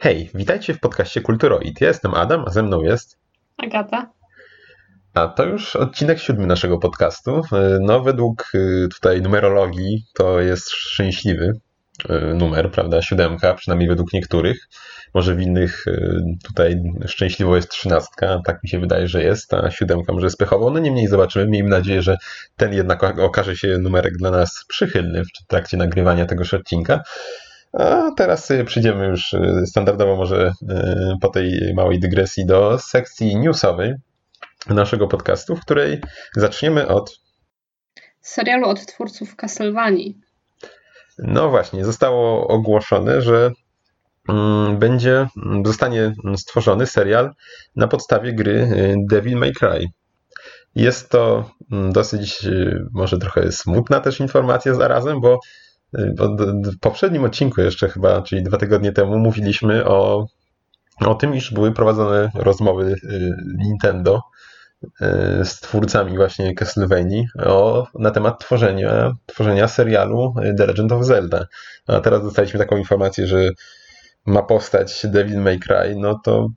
Hej, witajcie w podcaście Kulturoid. Ja jestem Adam, a ze mną jest Agata. A to już odcinek siódmy naszego podcastu. No, według y, tutaj numerologii to jest szczęśliwy y, numer, prawda? Siódemka, przynajmniej według niektórych. Może w innych tutaj szczęśliwo jest trzynastka, tak mi się wydaje, że jest, a siódemka może jest pechowo. No niemniej zobaczymy. Miejmy nadzieję, że ten jednak okaże się numerek dla nas przychylny w trakcie nagrywania tegoż odcinka. A teraz przyjdziemy już standardowo może po tej małej dygresji do sekcji newsowej naszego podcastu, w której zaczniemy od serialu od twórców Castlevanii. No właśnie, zostało ogłoszone, że mm, będzie, zostanie stworzony serial na podstawie gry Devil May Cry. Jest to dosyć, może trochę smutna też informacja zarazem, bo w poprzednim odcinku jeszcze chyba, czyli dwa tygodnie temu, mówiliśmy o, o tym, iż były prowadzone rozmowy Nintendo E, z twórcami właśnie Castlevania o, na temat tworzenia, tworzenia serialu The Legend of Zelda. A teraz dostaliśmy taką informację, że ma powstać Devil May Cry, no to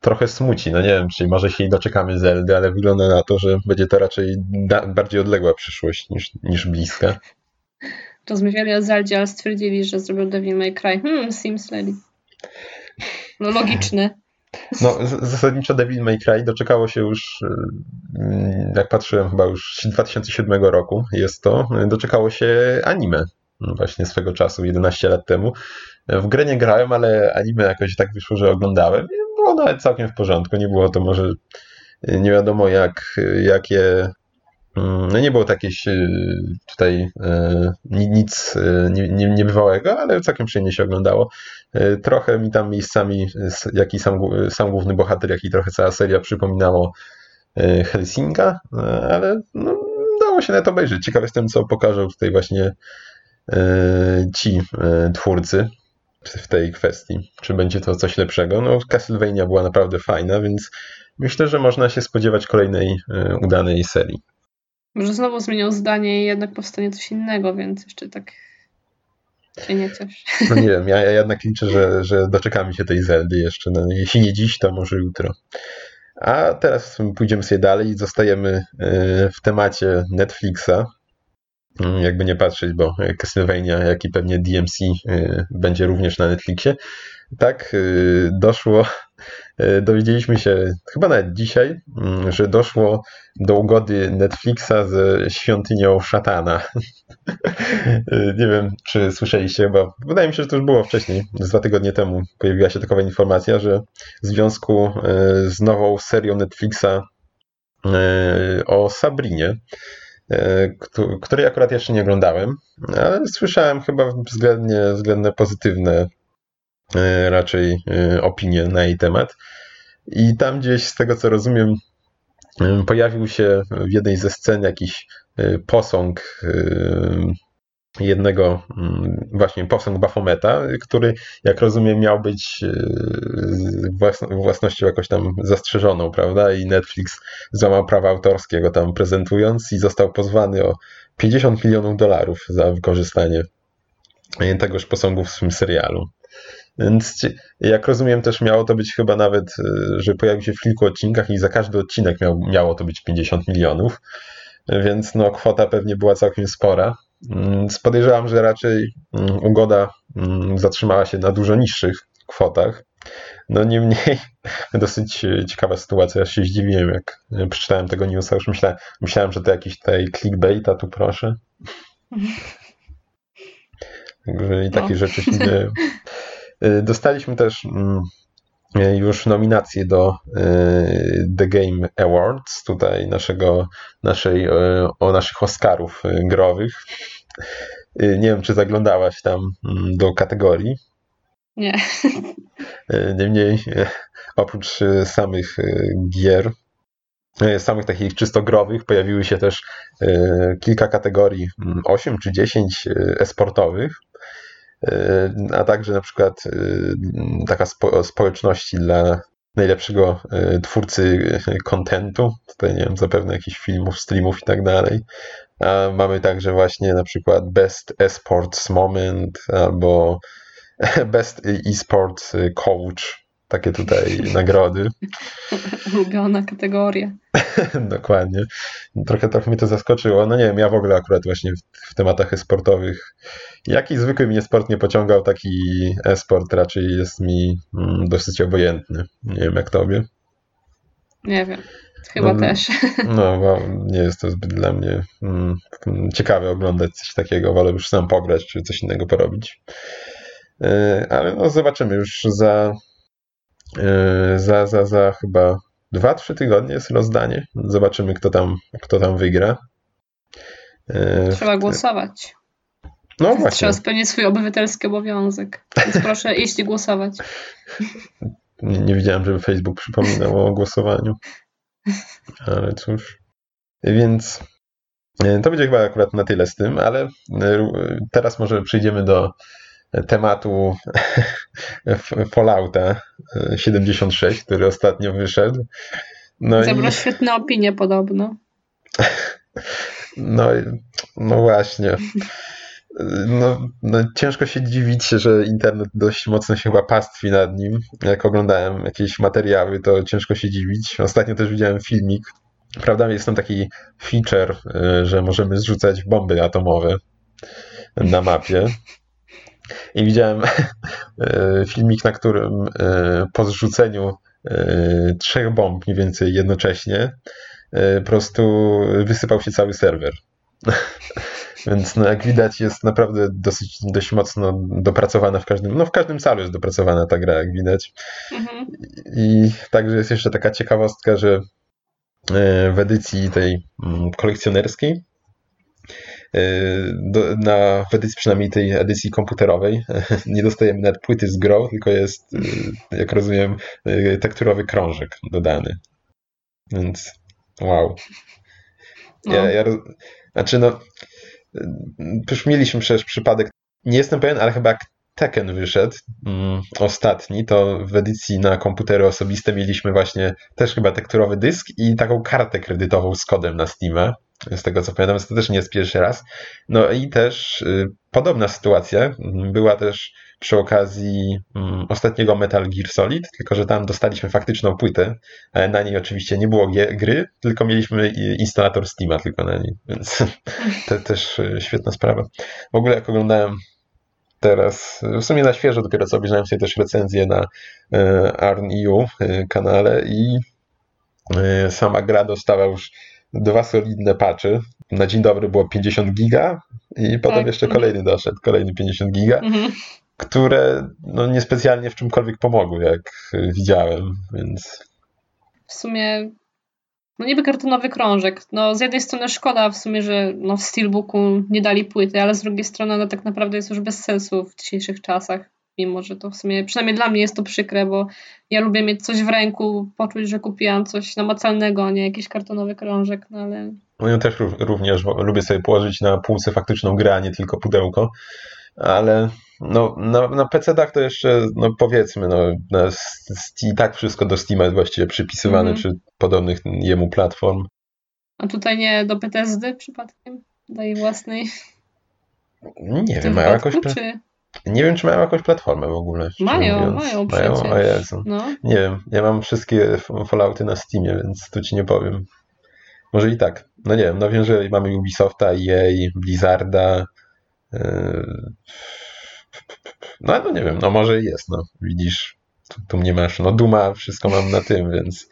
trochę smuci. No nie wiem, czy może się doczekamy Zeldy, ale wygląda na to, że będzie to raczej bardziej odległa przyszłość niż, niż bliska. Rozmawiali o Zeldzie, ale stwierdzili, że zrobił Devil May Cry. Hmm, seems like... No logiczne. No, zasadniczo Devil May Cry doczekało się już, y, jak patrzyłem, chyba już 2007 roku jest to, doczekało się anime właśnie swego czasu, 11 lat temu. W grę nie grałem, ale anime jakoś tak wyszło, że oglądałem i było nawet całkiem w porządku. Nie było to może nie wiadomo jak, jakie Mm, no nie było takie tutaj e, nic e, niebywałego, ale całkiem przyjemnie się oglądało. E, trochę mi tam miejscami, jak i sam, sam główny bohater, jak i trochę cała seria przypominało Helsinga, ale no, dało się na to obejrzeć. Ciekaw jestem, co pokażą tutaj właśnie ci twórcy w tej kwestii. Czy będzie to coś lepszego? No, Castlevania była naprawdę fajna, więc myślę, że można się spodziewać kolejnej udanej serii. Może znowu zmienią zdanie i jednak powstanie coś innego, więc jeszcze tak się nie coś. No nie wiem, ja, ja jednak liczę, że, że doczekamy się tej Zeldy jeszcze. No, jeśli nie dziś, to może jutro. A teraz pójdziemy sobie dalej i zostajemy e, w temacie Netflixa. Mm, jakby nie patrzeć, bo Castlevania, jak i pewnie DMC e, będzie również na Netflixie. Tak, e, doszło dowiedzieliśmy się chyba nawet dzisiaj, mm, że doszło do ugody Netflixa ze świątynią szatana. E, nie wiem, czy słyszeliście, bo wydaje mi się, że to już było wcześniej, z dwa tygodnie temu pojawiła się takowa informacja, że w związku e, z nową serią Netflixa o Sabrinie, której akurat jeszcze nie oglądałem, ale słyszałem chyba względnie, względnie pozytywne E, raczej e, opinie na jej temat. I tam gdzieś, z tego co rozumiem, e, pojawił się w jednej ze scen jakiś posąg jednego, mm, właśnie posąg Bafometa, który, jak rozumiem, miał być własnością jakoś tam zastrzeżoną, prawda? I Netflix złamał prawa autorskie go tam prezentując i został pozwany o 50 milionów dolarów za wykorzystanie tegoż posągu w swym serialu. Więc jak rozumiem, też miało to być chyba nawet, y, że pojawił się w kilku odcinkach i za każdy odcinek miał, miało to być 50 milionów. Więc no, kwota pewnie była całkiem spora. Więc podejrzewam, że raczej mm, ugoda mm, zatrzymała się na dużo niższych kwotach. No niemniej dosyć ciekawa sytuacja. Ja się zdziwiłem, jak przeczytałem tego newsa. Już myślałem, myślałem że to jakiś tutaj clickbait, a tu proszę. Także i takie no. rzeczy się dzieją. Y, dostaliśmy też mm, już nominacje do y, The Game Awards, tutaj naszego, naszej, y, o naszych Oscarów growych. Nie wiem, czy zaglądałaś tam mm, do kategorii. Nie. Niemniej, oprócz samych gier, samych takich czysto growych, pojawiły się też kilka kategorii, 8 mm, czy 10 esportowych a także na przykład y, taka spo, społeczności dla najlepszego y, twórcy kontentu, tutaj nie wiem, zapewne jakichś filmów, streamów i tak dalej. A mamy także właśnie na przykład Best Esports Moment albo Best e-sports coach. Takie tutaj nagrody. Ulubiona kategoria. Dokładnie. Trochę, trochę mnie to zaskoczyło. No nie wiem, ja w ogóle akurat właśnie w, w tematach e-sportowych jaki zwykły mnie sport nie pociągał, taki e-sport raczej jest mi mm, dosyć obojętny. Nie wiem jak tobie. Nie wiem. Chyba No, też. No, bo nie jest to zbyt dla mnie mm, ciekawe oglądać coś takiego. Wolę już sam pograć, czy coś innego porobić. Yy, Ale no, zobaczymy już za, za, za, za chyba 2-3 tygodnie jest rozdanie. Zobaczymy, kto tam, kto tam wygra. Yy, Trzeba głosować. No właśnie. Trzeba spełnić swój obywatelski obowiązek. Więc proszę iść i głosować. Nie, nie widziałem, żeby Facebook przypominał o głosowaniu. Ale cóż. Więc e, to będzie chyba akurat na tyle z tym, ale e, teraz może przejdziemy do tematu Fallouta 76, który ostatnio wyszedł. No Zebrał i, świetne opinie podobno. no, no właśnie. No, no, ciężko się dziwić, że internet dość mocno się chyba pastwi nad nim. Jak oglądałem jakieś materiały, to ciężko się dziwić. Ostatnio też widziałem filmik. Prawda, jest tam taki feature, y, że możemy zrzucać bomby atomowe na mapie. I widziałem y, filmik, na którym y, po zrzuceniu y, trzech bomb mniej więcej jednocześnie po prostu wysypał się cały serwer. Więc no, jak widać jest naprawdę dosyć, dość mocno dopracowana w każdym, no w każdym calu jest dopracowana ta gra, jak widać. Mhm. I także jest jeszcze taka ciekawostka, że e, w edycji tej mm, kolekcjonerskiej, e, do, na, w edycji przynajmniej tej edycji komputerowej, nie dostajemy nawet płyty z grą, tylko jest, e, jak rozumiem, e, tekturowy krążek dodany. Więc wow. No. Ja, ja, roz- znaczy no, y, już mieliśmy przecież przypadek, nie jestem pewien, ale chyba jak Tekken wyszedł mm, ostatni, to w edycji na komputery osobiste mieliśmy właśnie też chyba tekturowy dysk i taką kartę kredytową z kodem na Steam'a, z tego co pamiętam, to też nie jest pierwszy raz. No i też y, podobna sytuacja była też przy okazji mm, ostatniego Metal Gear Solid, tylko że tam dostaliśmy faktyczną płytę, ale na niej oczywiście nie było gry, tylko mieliśmy i- instalator Steam'a tylko na niej, więc to też y, świetna sprawa. W ogóle jak oglądałem teraz, w sumie na świeżo dopiero co obejrzałem sobie też recenzję na ARN.EU kanale i sama gra dostała już dwa solidne patchy. Na dzień dobry było 50 giga i potem Tak. jeszcze kolejny doszedł, kolejny 50 giga, Mhm. które no, niespecjalnie w czymkolwiek pomogły, jak widziałem, więc W sumie, no niby kartonowy krążek. No z jednej strony szkoda w sumie, że no w Steelbooku nie dali płyty, ale z drugiej strony ona tak naprawdę jest już bez sensu w dzisiejszych czasach. Mimo, że to w sumie, przynajmniej dla mnie jest to przykre, bo ja lubię mieć coś w ręku, poczuć, że kupiłam coś namacalnego, a nie jakiś kartonowy krążek, no ale No ja też ró- również lubię sobie położyć na półce faktyczną grę, a nie tylko pudełko, ale no, na, na PC-dach to jeszcze, no powiedzmy, no, i tak wszystko do Steama jest właściwie przypisywane, Mhm. czy podobnych jemu platform. a tutaj nie do PTSD przypadkiem? Daje własnej Nie wiem, wypadku, pla- czy... nie wiem, czy mają jakąś platformę w ogóle. Mają, mówiąc. mają Mają, przecież. o Jezu. No, Nie wiem, ja mam wszystkie Fallouty na Steamie, więc tu ci nie powiem. Może i tak. No nie wiem, no wiem, że mamy Ubisofta, EA, Blizzarda. Yy... No no nie wiem, no może i jest, no widzisz, tu, tu mnie masz. No Duma, wszystko mam na tym, więc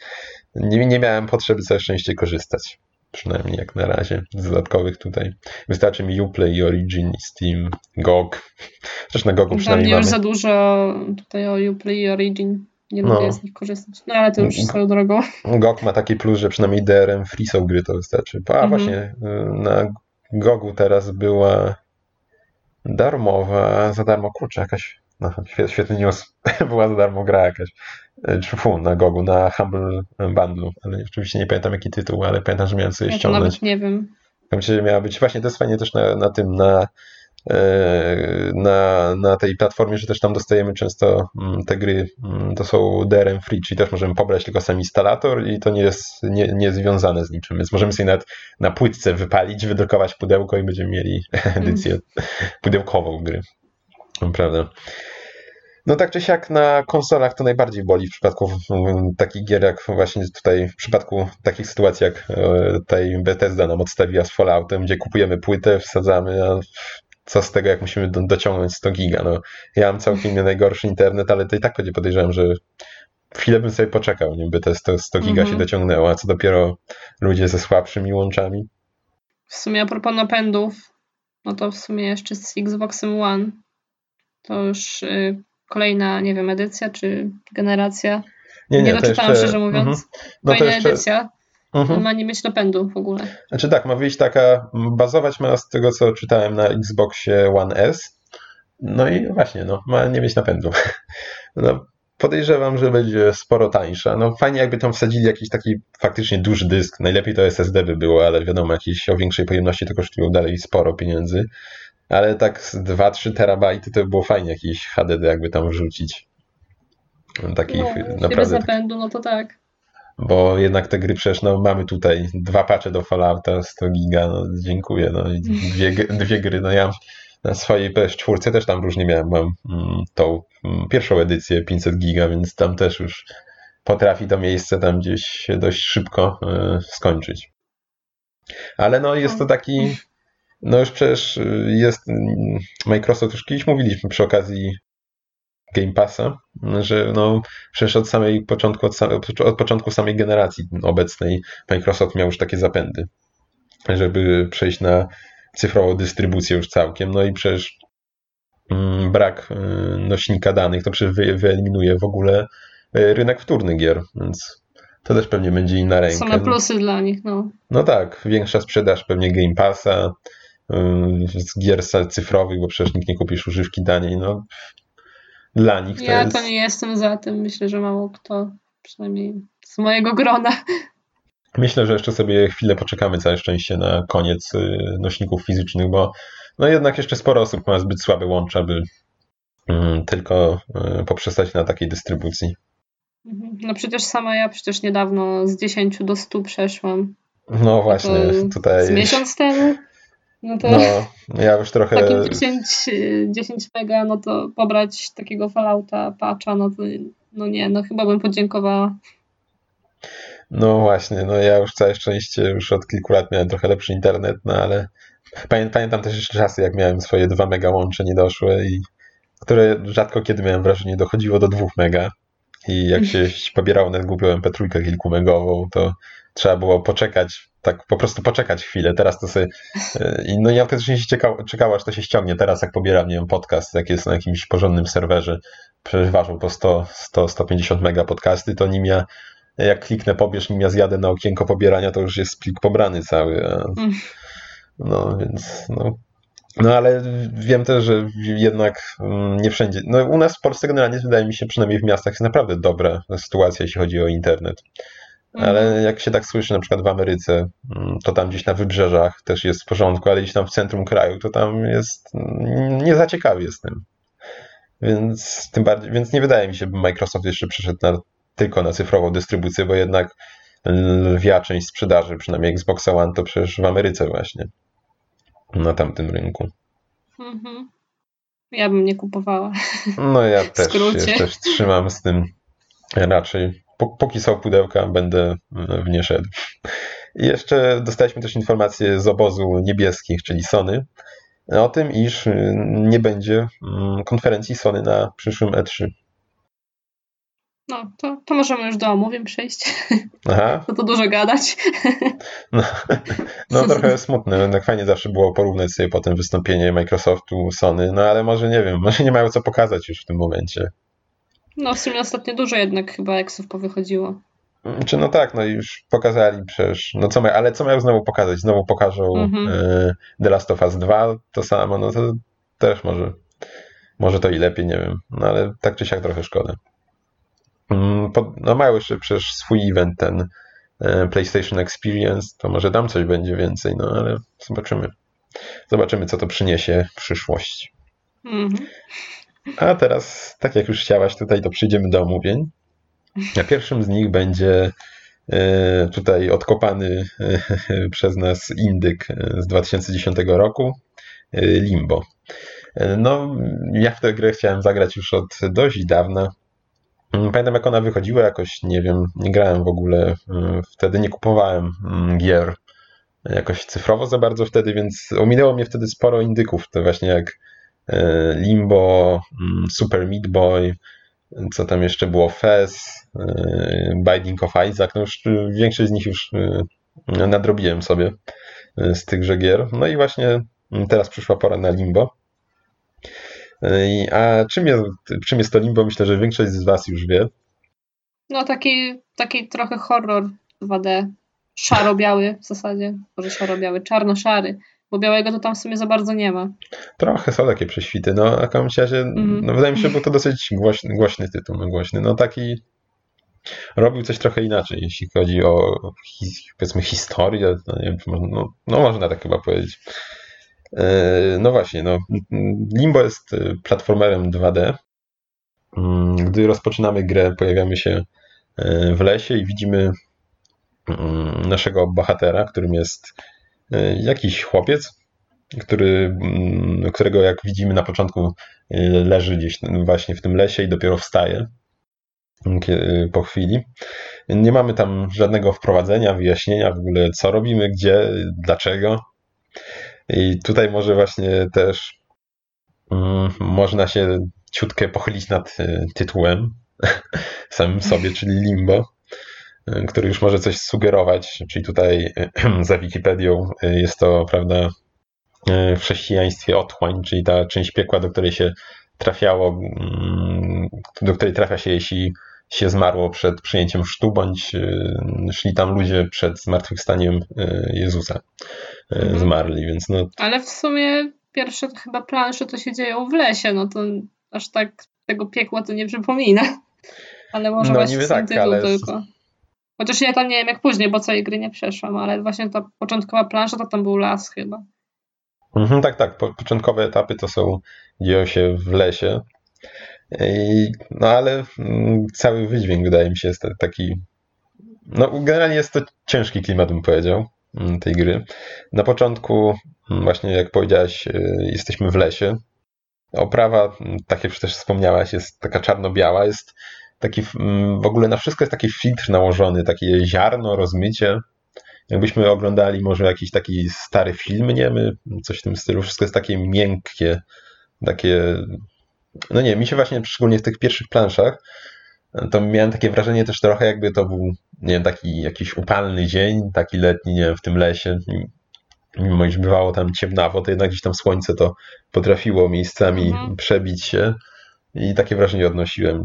nie, nie miałem potrzeby całe szczęście korzystać. Przynajmniej jak na razie z dodatkowych tutaj. Wystarczy mi Uplay, Origin, Steam, GOG. Chociaż na GOGu przynajmniej mnie już mamy. za dużo tutaj o Uplay i Origin. Nie No. lubię z nich korzystać. No ale to już swoją drogą. GOG ma taki plus, że przynajmniej DRM free są gry, to wystarczy. A Mhm. właśnie, y, na GOGu teraz była darmowa, za darmo, kurczę, jakaś, no, świe- świetny news, była za darmo gra jakaś, czy fu, na GOGu, na Humble Bundle, ale oczywiście nie pamiętam jaki tytuł, ale pamiętam, że miałem sobie Ja ściągnąć. nawet nie wiem. Tam się miała być, właśnie to jest fajnie też na, na tym, na, e, na, na tej platformie, że też tam dostajemy często mm, te gry, mm, to są DRM free, czyli też możemy pobrać tylko sam instalator i to nie jest nie, nie związane z niczym, więc możemy sobie nawet na płytce wypalić, wydrukować pudełko i będziemy mieli edycję pudełkową gry. Prawda. No tak czy siak na konsolach to najbardziej boli w przypadku mm, takich gier jak właśnie tutaj, w przypadku takich sytuacji jak e, tej Bethesda nam odstawiła z Falloutem, gdzie kupujemy płytę, wsadzamy, a co z tego, jak musimy do, dociągnąć 100 giga. No, ja mam całkiem nie najgorszy internet, ale to i tak będzie podejrzewam, że chwilę bym sobie poczekał, nim by te 100, 100 giga się Mhm. dociągnęło, a co dopiero ludzie ze słabszymi łączami. W sumie a propos napędów, no to w sumie jeszcze z Xboxem One to już y, kolejna, nie wiem, edycja czy generacja. Nie, Nie, nie, doczytałam, jeszcze... szczerze mówiąc. Mhm. No Kolejna jeszcze... edycja Mhm. ma nie mieć napędu w ogóle. Znaczy tak, ma wyjść taka, bazować ma z tego, co czytałem na Xboxie One S. No i właśnie, no, ma nie mieć napędu. No, podejrzewam, że będzie sporo tańsza. No fajnie jakby tam wsadzili jakiś taki faktycznie duży dysk. Najlepiej to SSD by było, ale wiadomo, jakieś o większej pojemności to kosztują dalej sporo pieniędzy. Ale tak z 2-3 terabajty to by było fajnie jakiś HDD jakby tam wrzucić. Takich No, naprawdę napędu, no to tak. bo jednak te gry przecież no, mamy tutaj dwa patche do Fallouta, 100 giga, no dziękuję, no i dwie, dwie gry, no ja na swojej PS4 też tam różnie miałem, mam mm, tą mm, pierwszą edycję 500 giga, więc tam też już potrafi to miejsce tam gdzieś dość szybko e, skończyć. Ale no jest to taki, no już przecież y, jest mm, Microsoft, już kiedyś mówiliśmy przy okazji Game Passa, że no przecież od samej początku, od, same, od początku samej generacji obecnej Microsoft miał już takie zapędy, żeby przejść na cyfrową dystrybucję już całkiem. No i przecież mm, brak y, nośnika danych to przecież wy, wyeliminuje w ogóle y, rynek wtórny gier, więc to też pewnie będzie inna ręka. Same plusy dla nich, no. No tak, większa sprzedaż pewnie Game Passa, y, z gier cyfrowych, bo przecież nikt nie kupisz używki taniej, no dla nich to Ja jest... to nie jestem za tym. Myślę, że mało kto, przynajmniej z mojego grona. Myślę, że jeszcze sobie chwilę poczekamy całe szczęście na koniec y, nośników fizycznych, bo no jednak jeszcze sporo osób ma zbyt słabe łącza, by mm, tylko y, poprzestać na takiej dystrybucji. Mhm. No przecież sama ja przecież niedawno z 10 do 100 przeszłam. No właśnie, To tutaj... Z miesiąc temu. No to No, ja już trochę... takim 10, y, 10 mega, no to pobrać takiego Fallouta, patcha, no to no nie, no chyba bym podziękowała. No właśnie, no ja już całe szczęście już od kilku lat miałem trochę lepszy internet, no ale pamię, pamiętam też jeszcze czasy, jak miałem swoje 2 mega łącze niedoszłe i które rzadko kiedy miałem wrażenie dochodziło do 2 mega i jak się pobierało na głupią MP3 kilkumegową, to trzeba było poczekać, tak po prostu poczekać chwilę. Teraz to sobie, i no ja też się czekał, czekał, aż to się ściągnie. Teraz jak pobieram, nie wiem, podcast, jak jest na jakimś porządnym serwerze, przecież ważą po 100, 100 150 mega podcasty, to nim ja jak kliknę pobierz, nim ja zjadę na okienko pobierania, to już jest plik pobrany cały. No więc, no. No ale wiem też, że jednak mm, nie wszędzie. No u nas w Polsce generalnie wydaje mi się, przynajmniej w miastach, jest naprawdę dobra sytuacja, jeśli chodzi o internet. Ale jak się tak słyszy, na przykład w Ameryce, mm, to tam gdzieś na wybrzeżach też jest w porządku, ale gdzieś tam w centrum kraju, to tam jest mm, nie za ciekawy jestem. Więc tym bardziej, więc nie wydaje mi się, by Microsoft jeszcze przeszedł na, tylko na cyfrową dystrybucję, bo jednak lwia część sprzedaży, przynajmniej Xbox One, to przecież w Ameryce właśnie. Na tamtym rynku. Mhm. Ja bym nie kupowała. No ja też skrócie. jeszcze trzymam z tym raczej. Pó- Póki są pudełka, będę w nie szedł. I jeszcze dostaliśmy też informację z obozu niebieskich, czyli Sony, o tym, iż y, nie będzie mm, konferencji Sony na przyszłym E E3. No, to, to możemy już do omówień przejść. Aha, No to dużo gadać. no, no trochę smutne. Jednak fajnie zawsze było porównać sobie potem wystąpienie Microsoftu, Sony, no ale może nie wiem, może nie mają co pokazać już w tym momencie. No w sumie ostatnio dużo jednak chyba eksów powychodziło. Czy no tak, no już pokazali przecież, no co ale co mają znowu pokazać? Znowu pokażą Mhm. e, The Last of Us 2, to samo, no to też może, może to i lepiej, nie wiem, no ale tak czy siak trochę szkoda. Mm, No mają jeszcze przecież swój event ten e, PlayStation Experience, to może tam coś będzie więcej, no ale zobaczymy. Zobaczymy, co to przyniesie w przyszłości. Mhm. A teraz, tak jak już chciałaś, tutaj to przyjdziemy do omówień. A pierwszym z nich będzie e, tutaj odkopany e, przez nas indyk e, z 2010 roku, Limbo. No, ja w tę grę chciałem zagrać już od dość dawna. Pamiętam, jak ona wychodziła jakoś, nie wiem, nie grałem w ogóle. Wtedy nie kupowałem gier jakoś cyfrowo za bardzo wtedy, więc ominęło mnie wtedy sporo indyków. To właśnie jak Limbo, mm, Super Meat Boy, co tam jeszcze było, Fez, e, Binding of Isaac, no już większość z nich już e, nadrobiłem sobie z tychże gier. No i właśnie teraz przyszła pora na Limbo. A czym jest, czym jest to Limbo? Myślę, że większość z Was już wie. No taki, taki trochę horror 2D szaro-biały w zasadzie. Może szaro-biały, czarno-szary, bo białego to tam w sumie za bardzo nie ma. Trochę są takie prześwity, no a w każdym razie, mm. no wydaje mi się, że był to dosyć głośny, głośny tytuł, no głośny, no taki robił coś trochę inaczej, jeśli chodzi o powiedzmy historię, no, nie wiem, no, no można tak chyba powiedzieć. E, no właśnie, no, Limbo jest e, platformerem 2D. Mm, gdy rozpoczynamy grę, pojawiamy się e, w lesie i widzimy Mm, naszego bohatera, którym jest jakiś chłopiec, który, mm, którego jak widzimy na początku e, leży gdzieś właśnie w tym lesie i dopiero wstaje e, po chwili. Nie mamy tam żadnego wprowadzenia, wyjaśnienia w ogóle co robimy, gdzie, dlaczego. I tutaj może właśnie też mm, można się ciutkę pochylić nad tytułem samym sobie, czyli Limbo który już może coś sugerować, czyli tutaj za Wikipedią y, jest to, prawda, y, w chrześcijaństwie otchłań, czyli ta część piekła, do której się trafiało, mm, do której trafia się, jeśli się zmarło przed przyjęciem chrztu, bądź y, szli tam ludzie przed zmartwychwstaniem Jezusa mhm. zmarli, więc no... Ale w sumie pierwsze chyba plansze to się dzieją w lesie, no to aż tak tego piekła to nie przypomina. Ale może no, właśnie tak, ale tylko. Chociaż ja tam nie wiem jak później, bo całej gry nie przeszłam, ale właśnie ta początkowa plansza to tam był las chyba. Mhm, tak, tak. Po, początkowe etapy to są, dzieją się w lesie. I, no ale mm, cały wydźwięk wydaje mi się jest taki. No, generalnie jest to ciężki klimat, bym powiedział, mm, tej gry. Na początku, mm, właśnie jak powiedziałaś, y, jesteśmy w lesie. Oprawa, tak jak też wspomniałaś, jest taka czarno-biała, jest taki mm, w ogóle na wszystko jest taki filtr nałożony, takie ziarno, rozmycie. Jakbyśmy oglądali może jakiś taki stary film niemy, coś w tym stylu, wszystko jest takie miękkie, takie, no nie, mi się właśnie szczególnie w tych pierwszych planszach, to miałem takie wrażenie też trochę jakby to był, nie wiem, taki jakiś upalny dzień, taki letni, nie wiem, w tym lesie, mimo iż bywało tam ciemnawo, to jednak gdzieś tam słońce to potrafiło miejscami mhm. przebić się i takie wrażenie odnosiłem.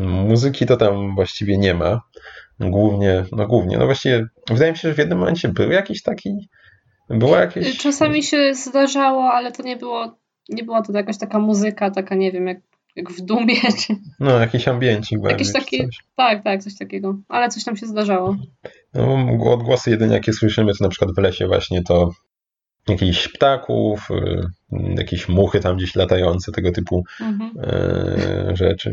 Mm. Muzyki to tam właściwie nie ma. Głównie, no głównie, no właściwie wydaje mi się, że w jednym momencie był jakiś taki, była jakieś... Czasami się zdarzało, ale to nie było, nie była to jakaś taka muzyka, taka nie wiem, jak, jak w Dumie. Czy... No, jakiś ambiencik Jakiś taki, tak, tak, coś takiego, ale coś tam się zdarzało. No, odgłosy jedynie jakie słyszymy, to na przykład w lesie właśnie to jakichś ptaków, y, jakieś muchy tam gdzieś latające, tego typu mhm. E, rzeczy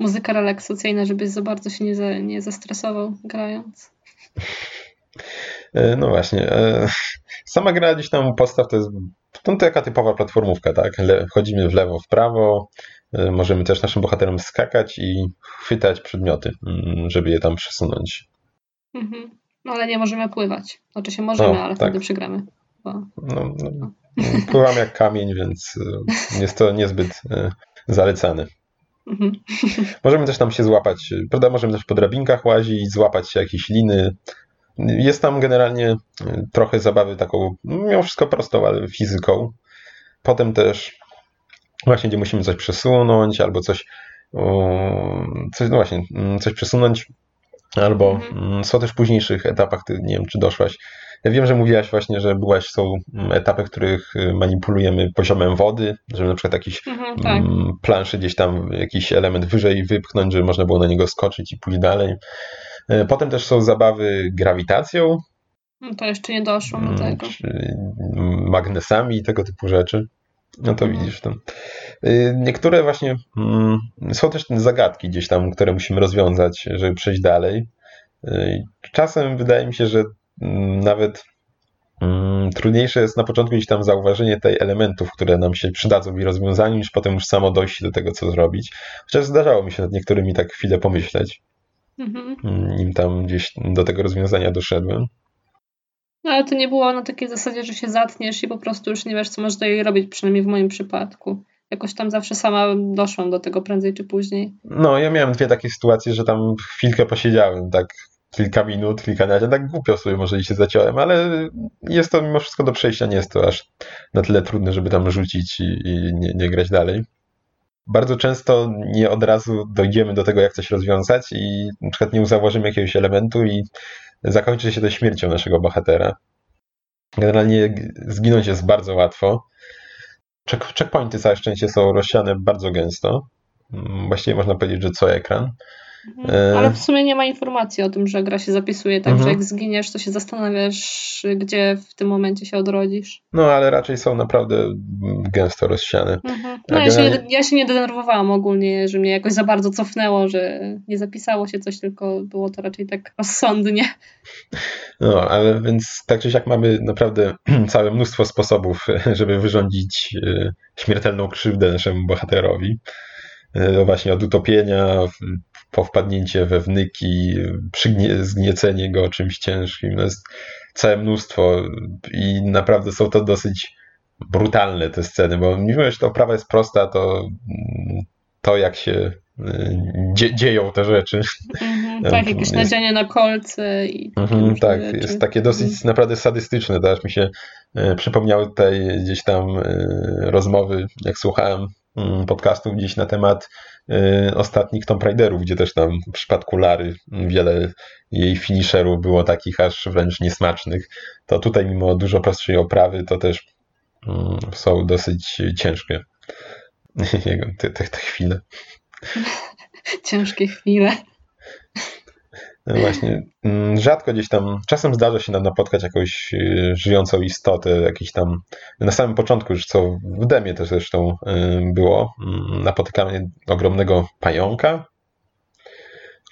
muzyka relaksacyjna, żebyś za bardzo się nie, za, nie zestresował grając. E, no właśnie. E, sama gra gdzieś tam postaw to jest to taka typowa platformówka, tak? Chodzimy w lewo, w prawo, e, możemy też naszym bohaterom skakać i chwytać przedmioty, mm, żeby je tam przesunąć. Mhm. No ale nie możemy pływać. Znaczy się możemy, no, ale tak. wtedy przegramy. Bo... No, no, no. Pływam jak kamień, więc jest to niezbyt zalecane. Mhm. Możemy też tam się złapać, prawda? Możemy też po drabinkach łazić, złapać się jakieś liny. Jest tam generalnie y, trochę zabawy taką, mimo wszystko prostą, ale fizyką. Potem też właśnie, gdzie musimy coś przesunąć albo coś, coś no właśnie, mm, coś przesunąć, albo mhm. Mm, są też w późniejszych etapach, ty, nie wiem, czy doszłaś, ja wiem, że mówiłaś właśnie, że byłaś, są etapy, w których y, manipulujemy poziomem wody, żeby na przykład jakiś mhm, tak. Mm, planszy gdzieś tam, jakiś element wyżej wypchnąć, żeby można było na niego skoczyć i pójść dalej. E, potem też są zabawy grawitacją. No to jeszcze nie doszło do mm, tego. Magnesami i tego typu rzeczy. No to mhm. widzisz. To. Y, niektóre właśnie mm, są też zagadki gdzieś tam, które musimy rozwiązać, żeby przejść dalej. Y, czasem wydaje mi się, że nawet Mm, trudniejsze jest na początku gdzieś tam zauważenie tej elementów, które nam się przydadzą w rozwiązaniu, niż potem już samo dojść do tego, co zrobić. Chociaż zdarzało mi się nad niektórymi tak chwilę pomyśleć, mhm. Mm, nim tam gdzieś do tego rozwiązania doszedłem. No ale to nie było na takiej zasadzie, że się zatniesz i po prostu już nie wiesz, co masz dalej robić, przynajmniej w moim przypadku. Jakoś tam zawsze sama doszłam do tego prędzej czy później. No, ja miałem dwie takie sytuacje, że tam chwilkę posiedziałem, tak kilka minut, kilkanaście, tak głupio sobie może i się zaciąłem, ale jest to mimo wszystko do przejścia, nie jest to aż na tyle trudne, żeby tam rzucić i, i nie, nie grać dalej. Bardzo często nie od razu dojdziemy do tego, jak coś rozwiązać i na przykład nie zauważymy jakiegoś elementu i zakończy się to śmiercią naszego bohatera. Generalnie zginąć jest bardzo łatwo. Check, checkpointy całe szczęście są rozsiane bardzo gęsto. Właściwie można powiedzieć, że co ekran. Mhm. E, Ale w sumie nie ma informacji o tym, że gra się zapisuje, tak, mhm. jak zginiesz, to się zastanawiasz, gdzie w tym momencie się odrodzisz. No, ale raczej są naprawdę gęsto rozsiane. Mhm. No, ja, się, ja się nie denerwowałam ogólnie, że mnie jakoś za bardzo cofnęło, że nie zapisało się coś, tylko było to raczej tak rozsądnie. No, ale więc tak czy siak mamy naprawdę całe mnóstwo sposobów, żeby wyrządzić e, śmiertelną krzywdę naszemu bohaterowi. E, no właśnie od utopienia po wpadnięcie we wnyki, zgniecenie go czymś ciężkim. No jest całe mnóstwo i naprawdę są to dosyć brutalne te sceny, bo mimo, że ta oprawa jest prosta, to to jak się y, dzie dzieją te rzeczy. Mhm, tak, jakieś nadzienie na kolce i mhm, Tak, rzeczy. jest takie dosyć mhm. naprawdę sadystyczne. Też mi się y, przypomniały tutaj gdzieś tam y, rozmowy, jak słuchałem podcastów gdzieś na temat Y, ostatnich Tomb Raiderów, gdzie też tam w przypadku Lary wiele jej finisherów było takich aż wręcz niesmacznych, to tutaj mimo dużo prostszej oprawy to też mm, są dosyć ciężkie te, te, te chwile. Ciężkie chwile. Właśnie, mm, rzadko gdzieś tam, czasem zdarza się nam napotkać jakąś y, żyjącą istotę, jakiś tam, na samym początku już co w demie też zresztą y, było, mm, napotykamy ogromnego pająka,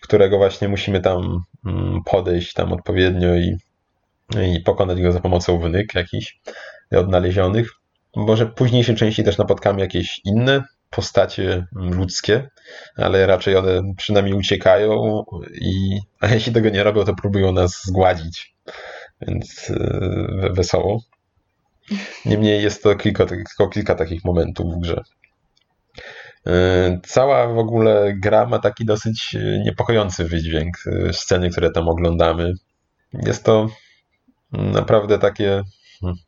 którego właśnie musimy tam mm, podejść tam odpowiednio i, i pokonać go za pomocą wynyk jakichś odnalezionych. Może w późniejszej części też napotkamy jakieś inne postacie ludzkie, ale raczej one przynajmniej uciekają i a jeśli tego nie robią, to próbują nas zgładzić. Więc e, wesoło. Niemniej jest to kilka, tylko kilka takich momentów w grze. E, cała w ogóle gra ma taki dosyć niepokojący wydźwięk e, sceny, które tam oglądamy. Jest to naprawdę takie hmm,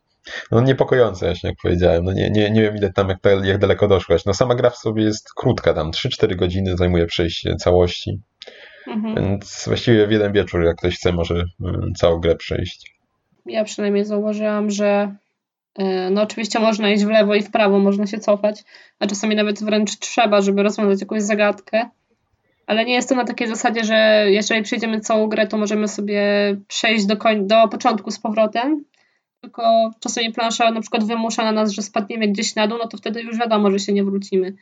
no niepokojące, właśnie jak powiedziałem. No nie, nie, nie wiem ile tam, jak, jak daleko doszłaś. No sama gra w sobie jest krótka, tam 3-4 godziny zajmuje przejście całości. Mhm. Więc właściwie w jeden wieczór, jak ktoś chce, może mm, całą grę przejść. Ja przynajmniej zauważyłam, że e, no oczywiście można iść w lewo i w prawo, można się cofać, a czasami nawet wręcz trzeba, żeby rozwiązać jakąś zagadkę. Ale nie jest to na takiej zasadzie, że jeżeli przejdziemy całą grę, to możemy sobie przejść do, koń- do początku z powrotem tylko czasami plansza na przykład wymusza na nas, że spadniemy gdzieś na dół, no to wtedy już wiadomo, że się nie wrócimy.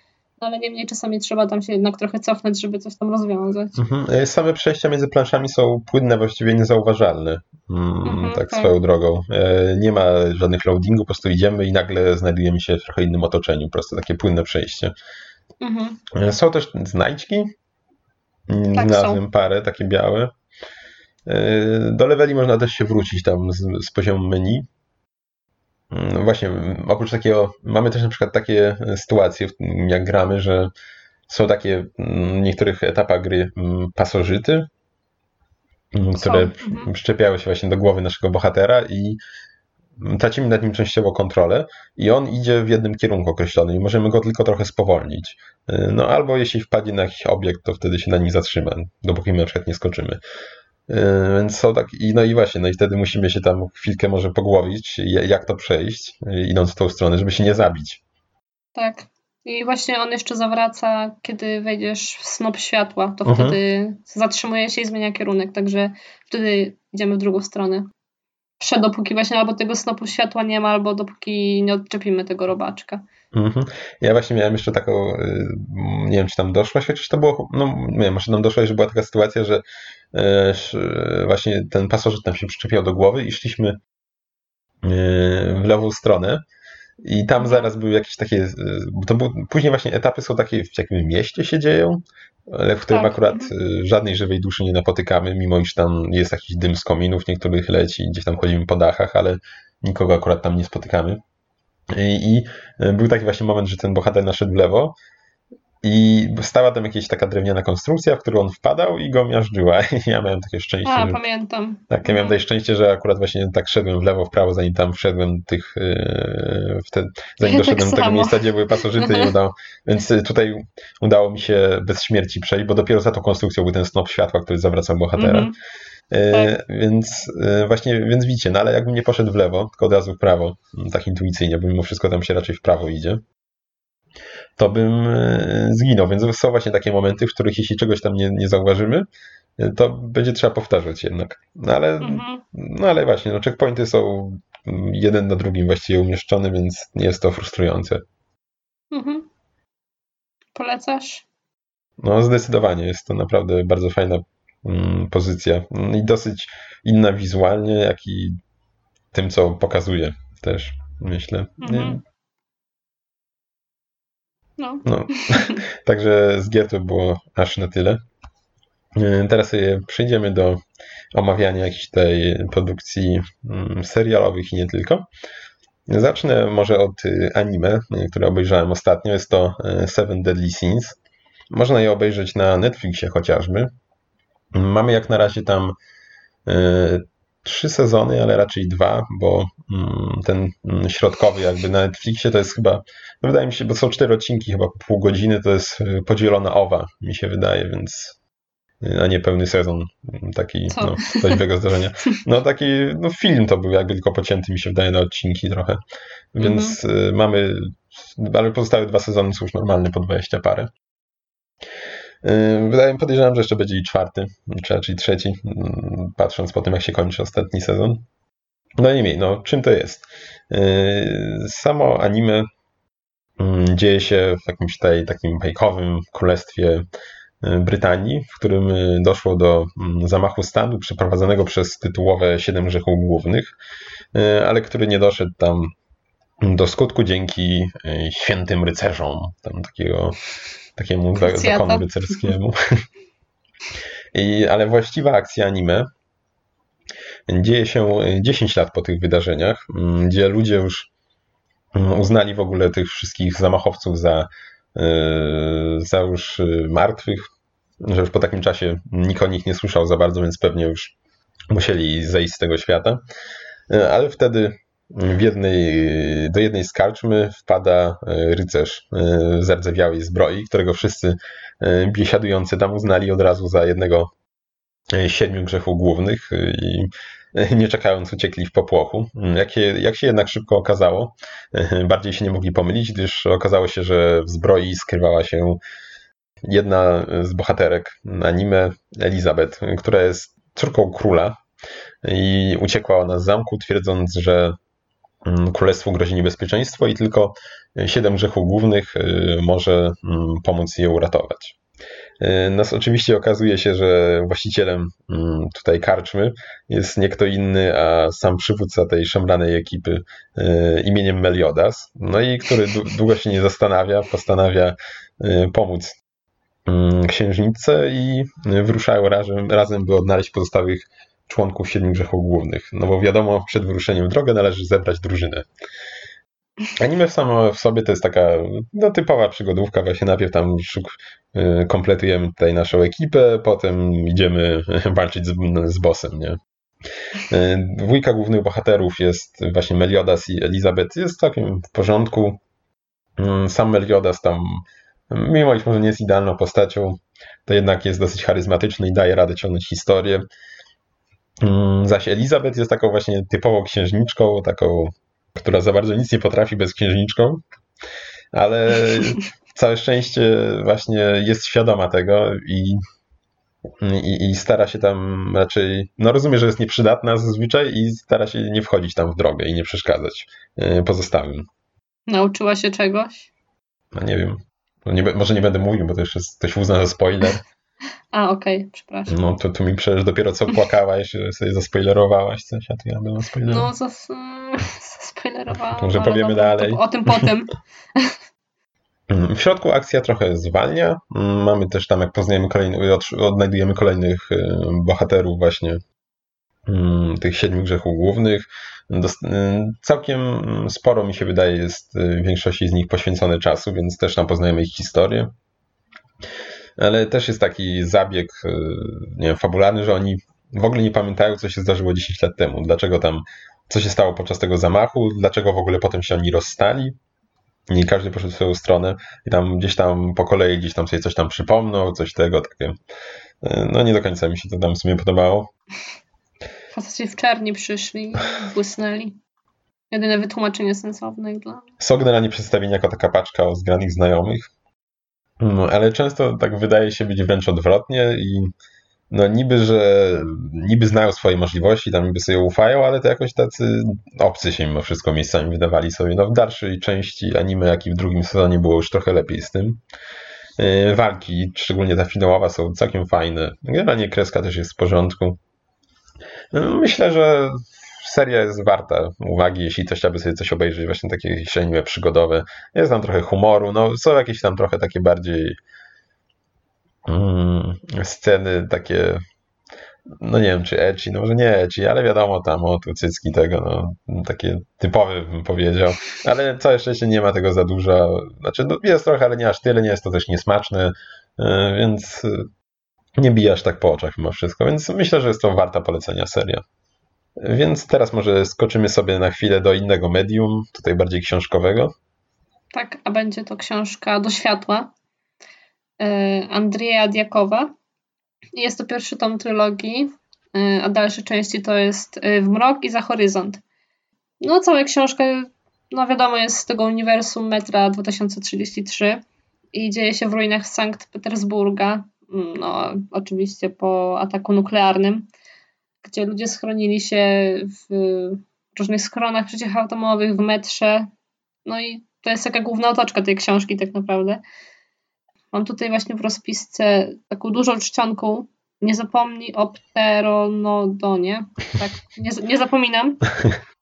No ale niemniej czasami trzeba tam się jednak trochę cofnąć, żeby coś tam rozwiązać. Mhm. E, same przejścia między planszami są płynne, właściwie niezauważalne. Mm, mhm, tak, tak, swoją drogą. E, nie ma żadnych loadingów, po prostu idziemy i nagle znajdujemy się w trochę innym otoczeniu. Po prostu takie płynne przejście. Mhm. E, są też znajdźki. Tak, są. parę, takie białe. E, do leveli można też się wrócić tam z, z poziomu menu. No właśnie, oprócz takiego, mamy też na przykład takie sytuacje, jak gramy, że są takie w niektórych etapach gry pasożyty, które mhm. szczepiały się właśnie do głowy naszego bohatera i tracimy nad nim częściowo kontrolę i on idzie w jednym kierunku określonym i możemy go tylko trochę spowolnić. E, no albo jeśli wpadnie na jakiś obiekt, to wtedy się na nim zatrzyma, dopóki my na przykład nie skoczymy. E, więc są tak, i no i właśnie, no i wtedy musimy się tam chwilkę może pogłowić, jak to przejść, idąc w tą stronę, żeby się nie zabić. Tak. I właśnie on jeszcze zawraca, kiedy wejdziesz w snop światła, to mhm. wtedy zatrzymuje się i zmienia kierunek, także wtedy idziemy w drugą stronę. Przed dopóki właśnie albo tego snopu światła nie ma, albo dopóki nie odczepimy tego robaczka. Mhm. Ja właśnie miałem jeszcze taką, y, nie wiem czy tam doszłaś, chociaż to było, no nie wiem, może tam doszłaś, że była taka sytuacja, że e, właśnie ten pasożyt nam się przyczepiał do głowy i szliśmy w lewą stronę. I tam zaraz były jakieś takie, to był, później właśnie etapy są takie, w jakim mieście się dzieją, ale w którym tak. akurat żadnej żywej duszy nie napotykamy, mimo iż tam jest jakiś dym z kominów, niektórych leci, gdzieś tam chodzimy po dachach, ale nikogo akurat tam nie spotykamy. I, I, był taki właśnie moment, że ten bohater naszedł w lewo i stała tam jakaś taka drewniana konstrukcja, w którą on wpadał i go miażdżyła. I ja miałem takie szczęście. A, że... pamiętam. Tak, ja miałem mhm. takie szczęście, że akurat właśnie tak szedłem w lewo, w prawo, zanim tam wszedłem tych, yy, te, zanim tak doszedłem do tego miejsca, gdzie były pasożyty i udało. Więc y, tutaj udało mi się bez śmierci przejść, bo dopiero za tą konstrukcją był ten snop światła, który zawracał bohatera. Mm -hmm. Tak. Więc y, właśnie, więc widzicie, no ale jakbym nie poszedł w lewo, tylko od razu w prawo, tak intuicyjnie, bo mimo wszystko tam się raczej w prawo idzie, to bym e, zginął. Więc są właśnie takie momenty, w których jeśli czegoś tam nie, nie zauważymy, e, to będzie trzeba powtarzać jednak. No ale, mhm. no ale właśnie, no checkpointy są jeden na drugim właściwie umieszczone, więc nie jest to frustrujące. Mhm. Polecasz? No zdecydowanie, jest to naprawdę bardzo fajna mm, pozycja i dosyć inna wizualnie, jak i tym, co pokazuje też, myślę. Mhm. No. no. Także z gier to było aż na tyle. E, teraz przejdziemy do omawiania jakiejś tej produkcji mm, serialowych i nie tylko. Zacznę może od y, anime, y, które obejrzałem ostatnio. Jest to y, Seven Deadly Sins. Można je obejrzeć na Netflixie chociażby. Mamy jak na razie tam trzy sezony, ale raczej dwa, bo mm, ten mm, środkowy jakby na Netflixie to jest chyba, no wydaje mi się, bo są cztery odcinki, chyba pół godziny, to jest y, podzielona owa, mi się wydaje, więc y, a nie pełny sezon, mm, taki Co? no, prawdziwego zdarzenia. No taki no, film to był jakby tylko pocięty, mi się wydaje, na odcinki trochę. Więc mhm. mamy, ale pozostałe dwa sezony są już normalne po 20 parę. Yy, wydaje mi podejrzewam, że jeszcze będzie i czwarty, czy raczej trzeci, mm, patrząc po tym, jak się kończy ostatni sezon. No niemniej, no czym to jest? Yy, samo anime mm, dzieje się w jakimś tutaj takim bajkowym królestwie yy, Brytanii, w którym doszło do mm, zamachu stanu przeprowadzonego przez tytułowe Siedem Grzechów Głównych, ale który nie doszedł tam do skutku dzięki świętym rycerzom, tam takiego takiemu zakonu rycerskiemu. I, ale właściwa akcja anime dzieje się 10 lat po tych wydarzeniach, mm, gdzie ludzie już mm, uznali w ogóle tych wszystkich zamachowców za, e, za już e, martwych, że już po takim czasie nikt o nich nie słyszał za bardzo, więc pewnie już musieli zejść z tego świata. Ale wtedy w jednej, do jednej z karczmy wpada e, rycerz w e, zardzewiałej zbroi, którego wszyscy e, biesiadujący tam uznali od razu za jednego siedmiu grzechów głównych i nie czekając uciekli w popłochu. Jak się, jak się jednak szybko okazało, bardziej się nie mogli pomylić, gdyż okazało się, że w zbroi skrywała się jedna z bohaterek anime, Elizabeth, która jest córką króla i uciekła ona z zamku, twierdząc, że Mm, królestwu grozi niebezpieczeństwo i tylko siedem grzechów głównych y, może mm, pomóc je uratować. Y, nas oczywiście okazuje się, że właścicielem mm, tutaj karczmy jest nie kto inny, a sam przywódca tej szemranej ekipy imieniem Meliodas, no i który długo się nie zastanawia, postanawia pomóc księżniczce i wyruszają razem, razem by odnaleźć pozostałych członków siedmiu grzechów głównych. No bo wiadomo, przed wyruszeniem w drogę należy zebrać drużynę. Anime samo w sobie to jest taka no, typowa przygodówka, właśnie najpierw tam y, kompletujemy tutaj naszą ekipę, potem idziemy walczyć z, z bossem, nie? Y, dwójka głównych bohaterów jest właśnie Meliodas i Elizabeth, jest całkiem w porządku. Y, sam Meliodas tam, mimo iż może nie jest idealną postacią, to jednak jest dosyć charyzmatyczny i daje radę ciągnąć historię. Mm, zaś Elizabeth jest taką właśnie typową księżniczką, taką, która za bardzo nic nie potrafi bez księżniczką, ale całe szczęście właśnie jest świadoma tego i, i, i, stara się tam raczej, no rozumie, że jest nieprzydatna zazwyczaj i stara się nie wchodzić tam w drogę i nie przeszkadzać e, pozostałym. Nauczyła się czegoś? No nie wiem. No nie, może nie będę mówił, bo to jeszcze ktoś uzna za spoiler. A, okej, okay, przepraszam. No to tu mi przecież dopiero co płakałaś, że sobie zaspoilerowałaś coś, a to ja spoilerował. No, zas zaspoilerowałam. Może powiemy dobra, dalej. To, o tym potem. Mm, w środku akcja trochę zwalnia. Mm, mamy też tam, jak poznajemy kolejny, odnajdujemy kolejnych y, bohaterów właśnie mm, tych siedmiu grzechów głównych. Całkiem sporo mi się wydaje jest w większości z nich poświęcone czasu, więc też tam poznajemy ich historię. Ale też jest taki zabieg, y, nie wiem, fabularny, że oni w ogóle nie pamiętają, co się zdarzyło 10 lat temu. Dlaczego tam, co się stało podczas tego zamachu, dlaczego w ogóle potem się oni rozstali i każdy poszedł w swoją stronę i tam gdzieś tam po kolei gdzieś tam sobie coś tam przypomnął, coś tego, takie. No nie do końca mi się to tam w sumie podobało. Faceci w czerni przyszli, błysnęli. Jedyne wytłumaczenie sensowne dla mnie. Są generalnie przedstawieni jako taka paczka o zgranych znajomych, ale często tak wydaje się być wręcz odwrotnie i no niby, że niby znają swoje możliwości, tam niby sobie ufają, ale to jakoś tacy obcy się mimo wszystko miejscami wydawali sobie. No w dalszej części anime, jak i w drugim sezonie było już trochę lepiej z tym. E, walki, szczególnie ta finałowa, są całkiem fajne. Generalnie kreska też jest w porządku. No, myślę, że seria jest warta uwagi, jeśli ktoś chciałby sobie coś obejrzeć, właśnie takie jakieś przygodowe. Jest tam trochę humoru, no są jakieś tam trochę takie bardziej mm, sceny takie no nie wiem, czy ecchi, no może nie ecchi, ale wiadomo tam o cycki tego, no takie typowe bym powiedział, ale całe szczęście nie ma tego za dużo, znaczy no, jest trochę, ale nie aż tyle, nie jest to też niesmaczne, e, więc nie bijasz tak po oczach mimo wszystko, więc myślę, że jest to warta polecenia seria. Więc teraz może skoczymy sobie na chwilę do innego medium, tutaj bardziej książkowego. Tak, a będzie to książka Do światła e, Andrzeja Diakowa. Jest to pierwszy tom trylogii, e, a dalsze części to jest e, W mrok i Za horyzont. No, cała książka, no wiadomo, jest z tego uniwersum Metra 2033 i dzieje się w ruinach Sankt Petersburga, mm, no oczywiście po ataku nuklearnym gdzie ludzie schronili się w różnych schronach przeciwatomowych, w metrze. No i to jest taka główna otoczka tej książki tak naprawdę. Mam tutaj właśnie w rozpisce taką dużą czcionką nie zapomnij o pteronodonie. Tak, nie, nie zapominam.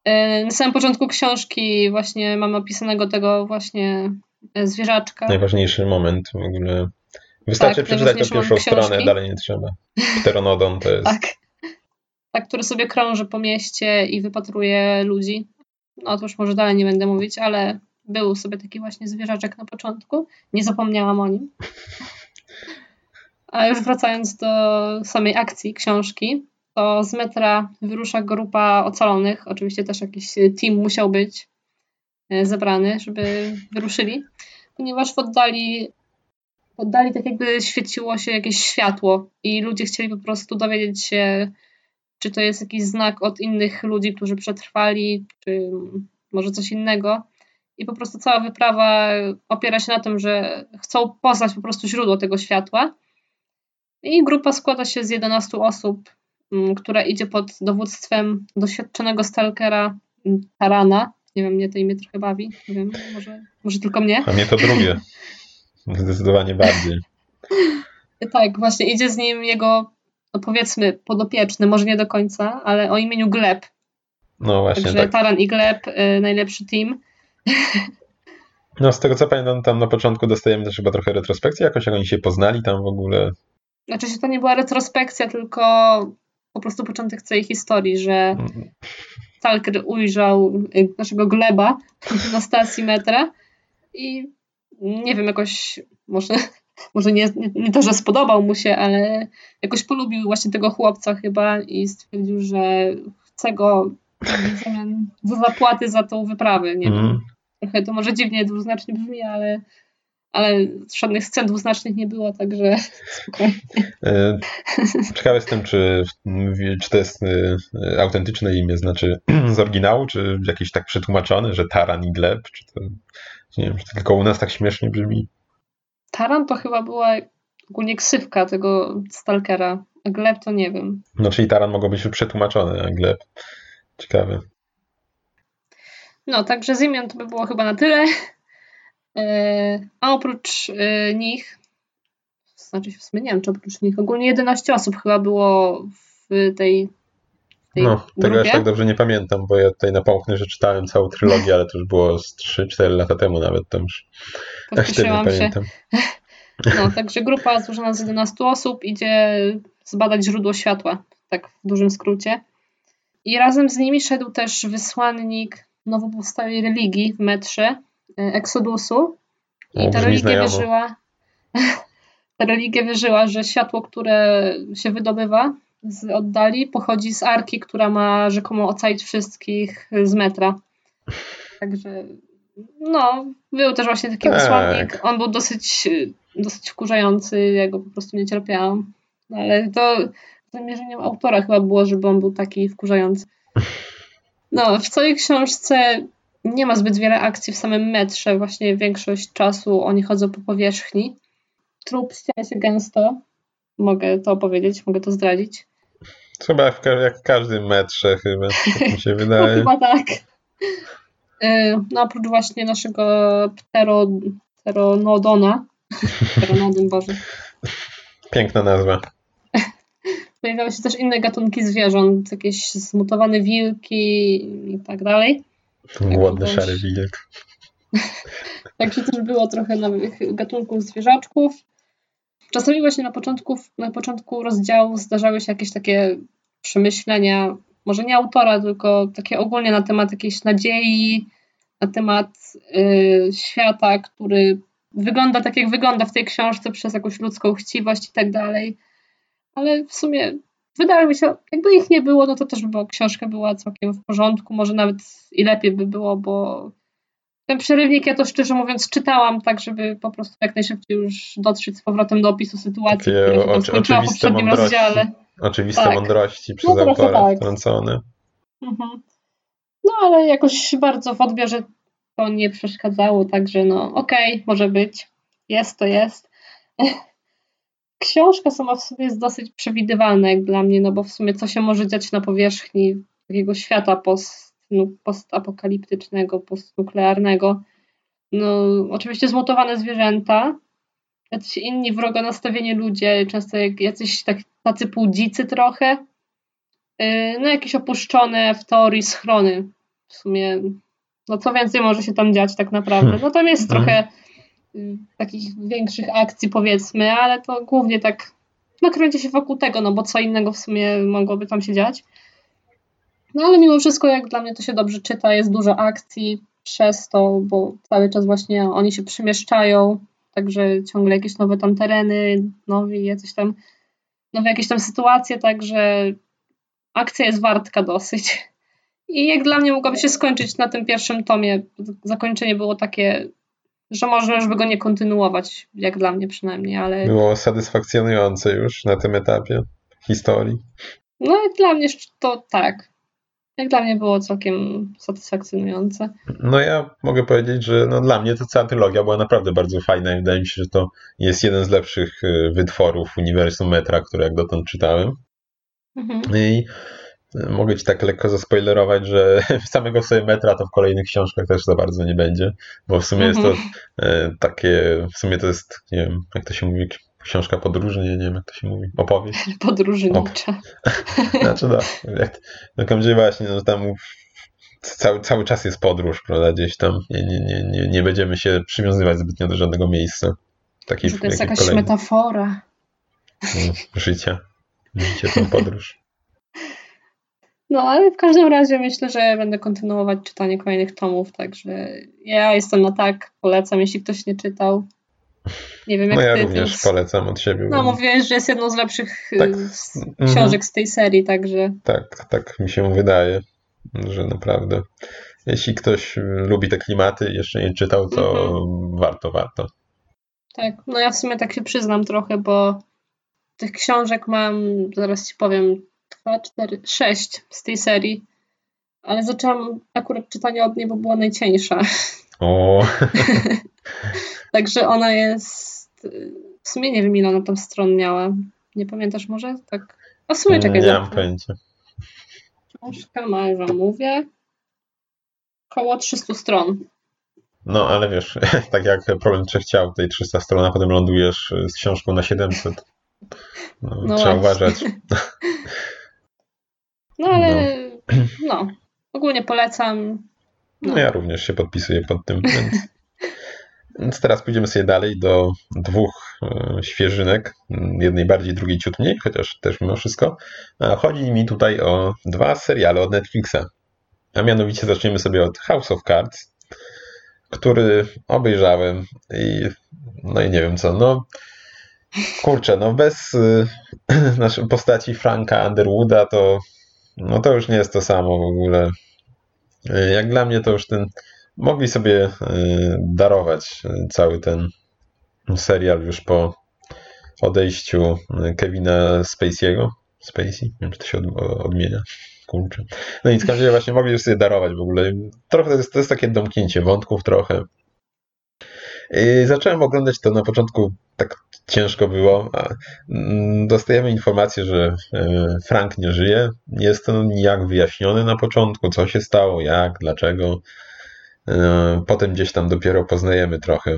E, na samym początku książki właśnie mamy opisanego tego właśnie e, zwierzaczka. Najważniejszy moment w ogóle. Wystarczy tak, przeczytać tę pierwszą stronę, dalej nie trzeba. Pteronodon to jest... Tak tak, który sobie krąży po mieście i wypatruje ludzi. No to już może dalej nie będę mówić, ale był sobie taki właśnie zwierzaczek na początku. Nie zapomniałam o nim. A już wracając do samej akcji książki, to z metra wyrusza grupa ocalonych. Oczywiście też jakiś team musiał być e, zebrany, żeby wyruszyli, ponieważ w oddali, w oddali tak jakby świeciło się jakieś światło i ludzie chcieli po prostu dowiedzieć się, czy to jest jakiś znak od innych ludzi, którzy przetrwali, czy może coś innego. I po prostu cała wyprawa opiera się na tym, że chcą poznać po prostu źródło tego światła. I grupa składa się z 11 osób, mm, która idzie pod dowództwem doświadczonego stalkera mm, Tarana. Nie wiem, mnie to imię trochę bawi. Nie wiem, może, może tylko mnie. A mnie to drugie. Zdecydowanie bardziej. tak, właśnie idzie z nim jego no powiedzmy podopieczny, może nie do końca, ale o imieniu Gleb. No właśnie. Także tak. Taran i Gleb, y, najlepszy team. No z tego co pamiętam, tam na początku dostajemy też chyba trochę retrospekcji, jakoś jak oni się poznali tam w ogóle. Znaczy się to nie była retrospekcja, tylko po prostu początek całej historii, że Talker ujrzał y, naszego Gleba na stacji metra i nie wiem, jakoś może może nie, nie, to, że spodobał mu się, ale jakoś polubił właśnie tego chłopca chyba i stwierdził, że chce go w zamian za zapłaty za tą wyprawę. Nie mm. wiem. Mhm. Trochę to może dziwnie dwuznacznie brzmi, ale, ale żadnych scen dwuznacznych nie było, także spokojnie. E, ciekawy jestem, czy, czy to jest e, autentyczne imię, znaczy z oryginału, czy jakieś tak przetłumaczone, że Taran i Gleb, czy to, nie wiem, czy to tylko u nas tak śmiesznie brzmi. Taran to chyba była ogólnie ksywka tego Stalkera, a Gleb to nie wiem. No czyli Taran mogło być już przetłumaczony, a Gleb ciekawy. No, także z imion to by było chyba na tyle. E, a oprócz e, nich znaczy w sumie nie wiem, czy oprócz nich ogólnie 11 osób chyba było w tej No, tego grupie. aż tak dobrze nie pamiętam, bo ja tutaj napomknę, że czytałem całą trylogię, ale to już było z 3-4 lata temu nawet, tam już aż tyle nie pamiętam. No, także grupa złożona z 11 osób idzie zbadać źródło światła, tak w dużym skrócie. I razem z nimi szedł też wysłannik nowo powstałej religii w metrze, Exodusu. I ta religia wierzyła, ta religia wierzyła, że światło, które się wydobywa z oddali, pochodzi z arki, która ma rzekomo ocalić wszystkich z metra. Także no, był też właśnie taki Tak. wysłannik. On był dosyć, dosyć wkurzający, ja go po prostu nie cierpiałam. No, Ale to zamierzeniem autora chyba było, żeby on był taki wkurzający. No, w całej książce nie ma zbyt wiele akcji w samym metrze. Właśnie większość czasu oni chodzą po powierzchni. Trup ściana się gęsto. Mogę to opowiedzieć, mogę to zdradzić. Chyba w, ka- jak w każdym metrze chyba, tak mi się No wydaje. chyba tak. Y, No oprócz właśnie naszego ptero, pteronodona, pteronodon, Boże, Piękna nazwa. pojawiały się też inne gatunki zwierząt, jakieś zmutowane wilki i tak dalej. Głodny też. szary wilk. Także też było trochę nowych gatunków zwierzaczków. Czasami właśnie na początku, na początku rozdziału zdarzały się jakieś takie przemyślenia, może nie autora, tylko takie ogólnie na temat jakiejś nadziei, na temat y, świata, który wygląda tak, jak wygląda w tej książce przez jakąś ludzką chciwość i tak dalej. Ale w sumie wydaje mi się, jakby ich nie było, no to też by książka była całkiem w porządku, może nawet i lepiej by było, bo ten przerywnik ja to szczerze mówiąc czytałam tak, żeby po prostu jak najszybciej już dotrzeć z powrotem do opisu sytuacji, Takie która się oczy- oczywiste poprzednim mądrości. rozdziale. Oczywiste Tak. mądrości przez No autora tak. wtrącone. Mhm. No ale jakoś bardzo w odbiorze to nie przeszkadzało, także no okej, może być. Jest to jest. Książka sama w sobie jest dosyć przewidywalna jak dla mnie, no bo w sumie co się może dziać na powierzchni takiego świata post, no, postapokaliptycznego, postnuklearnego. No oczywiście zmutowane zwierzęta, jacyś inni wrogo nastawieni ludzie, często jacyś tak, tacy półdzicy trochę, Yy, no jakieś opuszczone w teorii schrony. W sumie, no co więcej może się tam dziać tak naprawdę. No tam jest Mhm. trochę y, takich większych akcji powiedzmy, ale to głównie tak no kręci się wokół tego, no bo co innego w sumie mogłoby tam się dziać. No ale mimo wszystko jak dla mnie to się dobrze czyta, jest dużo akcji przez to, bo cały czas właśnie oni się przemieszczają, także ciągle jakieś nowe tam tereny, nowi jacyś tam nowe jakieś tam sytuacje, także akcja jest wartka dosyć. I jak dla mnie mogłaby się skończyć na tym pierwszym tomie. Zakończenie było takie, że można już by go nie kontynuować, jak dla mnie przynajmniej, ale Było satysfakcjonujące już na tym etapie historii. no jak dla mnie to tak. Jak dla mnie było całkiem satysfakcjonujące. No ja mogę powiedzieć, że no dla mnie to cała trylogia była naprawdę bardzo fajna i wydaje mi się, że to jest jeden z lepszych y, wytworów uniwersum Metra, które jak dotąd czytałem. Mhm. I y, mogę ci tak lekko zaspoilerować, że samego sobie metra to w kolejnych książkach też za bardzo nie będzie, bo w sumie jest to Mhm. e, takie, w sumie to jest, nie wiem, jak to się mówi, książka podróżna, nie, wiem jak to się mówi, opowieść. Podróżnicza. Znaczy no, jak, no właśnie, no tam cały, cały czas jest podróż, prawda, gdzieś tam, nie, nie, nie, nie, nie będziemy się przywiązywać zbytnio do żadnego miejsca. Takiej, Że to jest jakaś kolejnej- metafora. no, życia. Życie tą podróż. No, ale w każdym razie myślę, że będę kontynuować czytanie kolejnych tomów, także ja jestem na tak, polecam, jeśli ktoś nie czytał. Nie wiem jak No ja ty, również więc... polecam od siebie. No mówiłeś, że jest jedną z lepszych Tak. y, z Mhm. książek z tej serii, także Tak, tak mi się wydaje, że naprawdę. Jeśli ktoś y, lubi te klimaty i jeszcze nie czytał, to Mhm. warto, warto. tak. No ja w sumie tak się przyznam trochę, bo tych książek mam, zaraz ci powiem, dwa, cztery, sześć z tej serii, ale zaczęłam akurat czytanie od niej, bo była najcieńsza. O, Także ona jest. W sumie nie wiem, ile ona tam stron miała. Nie pamiętasz może? Tak. A w sumie czekaj. nie mam pojęcia. Książka ma, że mówię. Około 300 stron. No, ale wiesz, tak jak problem trzech ciał, tej 300 stron, a potem lądujesz z książką na 700. No, no trzeba uważać. No, ale no. no, ogólnie polecam. No. no. ja również się podpisuję pod tym, więc... Więc teraz pójdziemy sobie dalej do dwóch e, świeżynek, jednej bardziej, drugiej ciut mniej, chociaż też mimo wszystko. Chodzi mi tutaj o dwa seriale od Netflixa. A mianowicie zaczniemy sobie od House of Cards, który obejrzałem i no i nie wiem co, no kurczę, no bez y, naszej postaci Franka Underwooda to no to już nie jest to samo w ogóle. Jak dla mnie to już ten mogli sobie y, darować cały ten serial już po odejściu Kevina Spacey'ego. Spacey? Nie wiem, czy to się odmienia. Kurczę. No i w każdym razie właśnie mogli już sobie darować w ogóle. Trochę to jest, to jest takie domknięcie wątków trochę. I zacząłem oglądać to na początku tak ciężko było. Mm, dostajemy informację, że e, Frank nie żyje. Jest to nijak wyjaśnione na początku, co się stało, jak, dlaczego. E, potem gdzieś tam dopiero poznajemy trochę,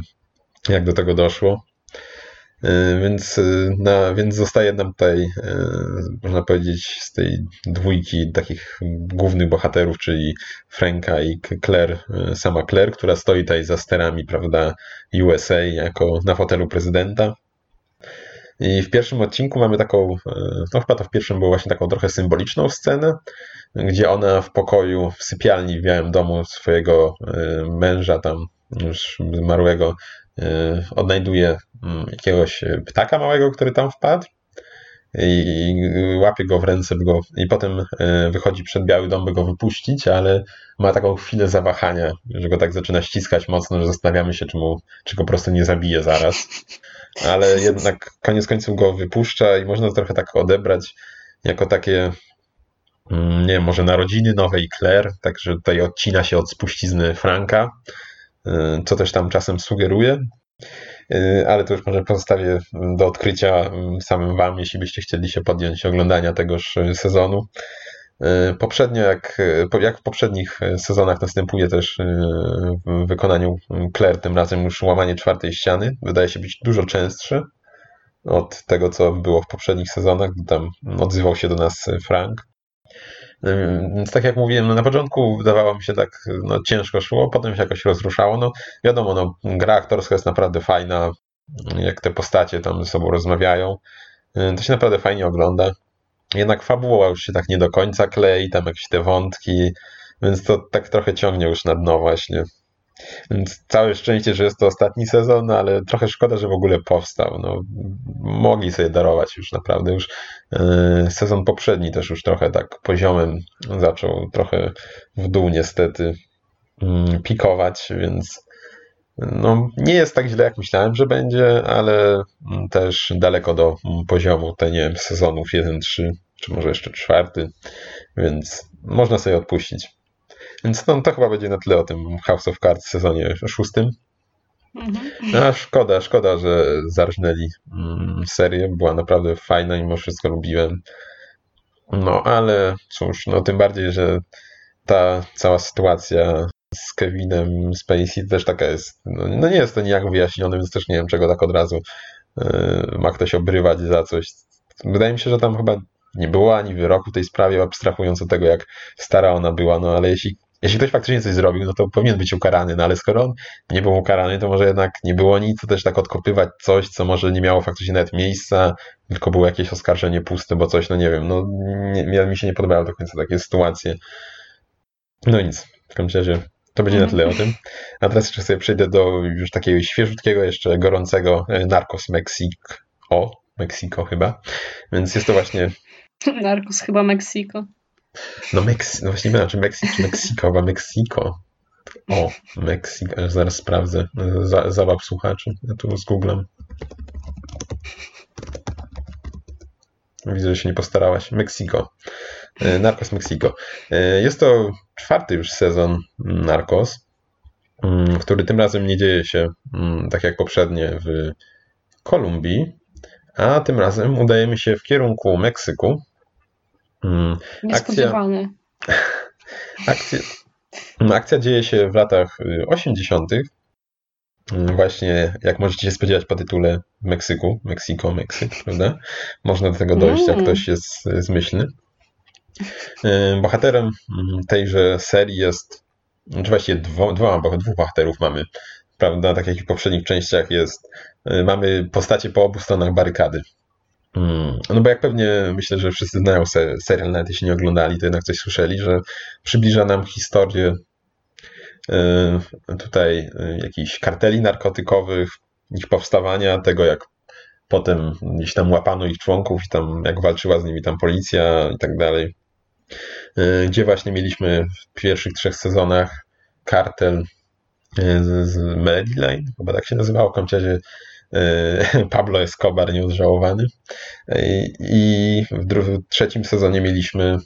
jak do tego doszło. E, więc, e, więc zostaje nam tutaj, można powiedzieć, z tej dwójki takich głównych bohaterów, czyli Franka i Claire, sama Claire, która stoi tutaj za sterami, prawda, USA jako na fotelu prezydenta. I w pierwszym odcinku mamy taką, no chyba to w pierwszym było właśnie taką trochę symboliczną scenę, gdzie ona w pokoju, w sypialni w białym domu swojego męża tam już zmarłego odnajduje mm, jakiegoś ptaka małego, który tam wpadł i łapie go w ręce go, i potem wychodzi przed Biały Dom, by go wypuścić, ale ma taką chwilę zawahania, że go tak zaczyna ściskać mocno, że zastanawiamy się, czy, mu, czy go po prostu nie zabije zaraz. Ale jednak koniec końców go wypuszcza i można to trochę tak odebrać jako takie mm, nie wiem, może narodziny nowej Claire, także tutaj odcina się od spuścizny Franka, y, co też tam czasem sugeruje. Y, ale to już może pozostawię do odkrycia mm, samym Wam, jeśli byście chcieli się podjąć oglądania tegoż sezonu. Y, poprzednio, jak, jak w poprzednich sezonach, następuje też w wykonaniu Claire, tym razem już łamanie czwartej ściany. Wydaje się być dużo częstsze od tego, co było w poprzednich sezonach, gdy tam odzywał się do nas Frank. Więc tak jak mówiłem, no na początku wydawało mi się tak, no ciężko szło, potem się jakoś rozruszało. No wiadomo, no, gra aktorska jest naprawdę fajna, jak te postacie tam ze sobą rozmawiają. To się naprawdę fajnie ogląda. Jednak fabuła już się tak nie do końca klei, tam jakieś te wątki, więc to tak trochę ciągnie już na dno właśnie. Więc całe szczęście, że jest to ostatni sezon, ale trochę szkoda, że w ogóle powstał. No, mogli sobie darować już naprawdę. Już yy, sezon poprzedni też już trochę tak poziomem zaczął trochę w dół niestety yy, pikować, więc no, nie jest tak źle, jak myślałem, że będzie, ale mm, też daleko do poziomu te, nie wiem, sezonów 1-3, czy może jeszcze czwarty, więc można sobie odpuścić. Więc no, to chyba będzie na tyle o tym House of Cards w sezonie szóstym. Mhm. No, a szkoda, szkoda, że zarżnęli mm, serię. Była naprawdę fajna i mimo wszystko lubiłem. No ale cóż, no tym bardziej, że ta cała sytuacja z Kevinem Spacey też taka jest. No, no nie jest to nijak wyjaśnione, więc też nie wiem, czego tak od razu yy, ma ktoś obrywać za coś. Wydaje mi się, że tam chyba nie było ani wyroku w tej sprawie, abstrahując od tego, jak stara ona była, no ale jeśli jeśli ktoś faktycznie coś zrobił, no to powinien być ukarany, no ale skoro on nie był ukarany, to może jednak nie było nic, to też tak odkopywać coś, co może nie miało faktycznie nawet miejsca, tylko było jakieś oskarżenie puste, bo coś, no nie wiem, no nie, mi się nie podobały do końca takie sytuacje. No nic, w każdym razie to będzie na tyle o tym. A teraz jeszcze sobie przejdę do już takiego świeżutkiego, jeszcze gorącego e, Narcos Mexico. O, Mexico chyba. Więc jest to właśnie... Narcos chyba Mexico. No, Meks no właśnie, czy Meksyk, czy Meksiko, Meksiko. O, Meksyk, zaraz sprawdzę. Za, zabaw słuchaczy. Ja tu zgooglam. Widzę, że się nie postarałaś. Meksiko. E, Narcos Mexico. E, jest to czwarty już sezon Narcos, mm, który tym razem nie dzieje się mm, tak jak poprzednie w Kolumbii, a tym razem udajemy się w kierunku Meksyku, Mm. Niespodziewane. Akcja, akcja, akcja dzieje się w latach 80. Y, właśnie, jak możecie się spodziewać po tytule w Meksyku, Meksiko, Meksyk, prawda? Można do tego dojść, jak Mm. ktoś jest zmyślny. E, Bohaterem mm, tejże serii jest, czy właściwie dwo, dwoma, dwóch bohaterów mamy, prawda? Tak jak w poprzednich częściach jest, e, mamy postacie po obu stronach barykady. Mm, No bo jak pewnie myślę, że wszyscy znają se, serial, nawet jeśli nie oglądali, to jednak coś słyszeli, że przybliża nam historię e, tutaj jakichś karteli narkotykowych, ich powstawania, tego jak potem gdzieś tam łapano ich członków i tam jak walczyła z nimi tam policja i tak dalej. E, Gdzie właśnie mieliśmy w pierwszych trzech sezonach kartel e, z, z Melody Lane, chyba tak się nazywało, w każdym e, Pablo Escobar nieodżałowany. I w w trzecim sezonie mieliśmy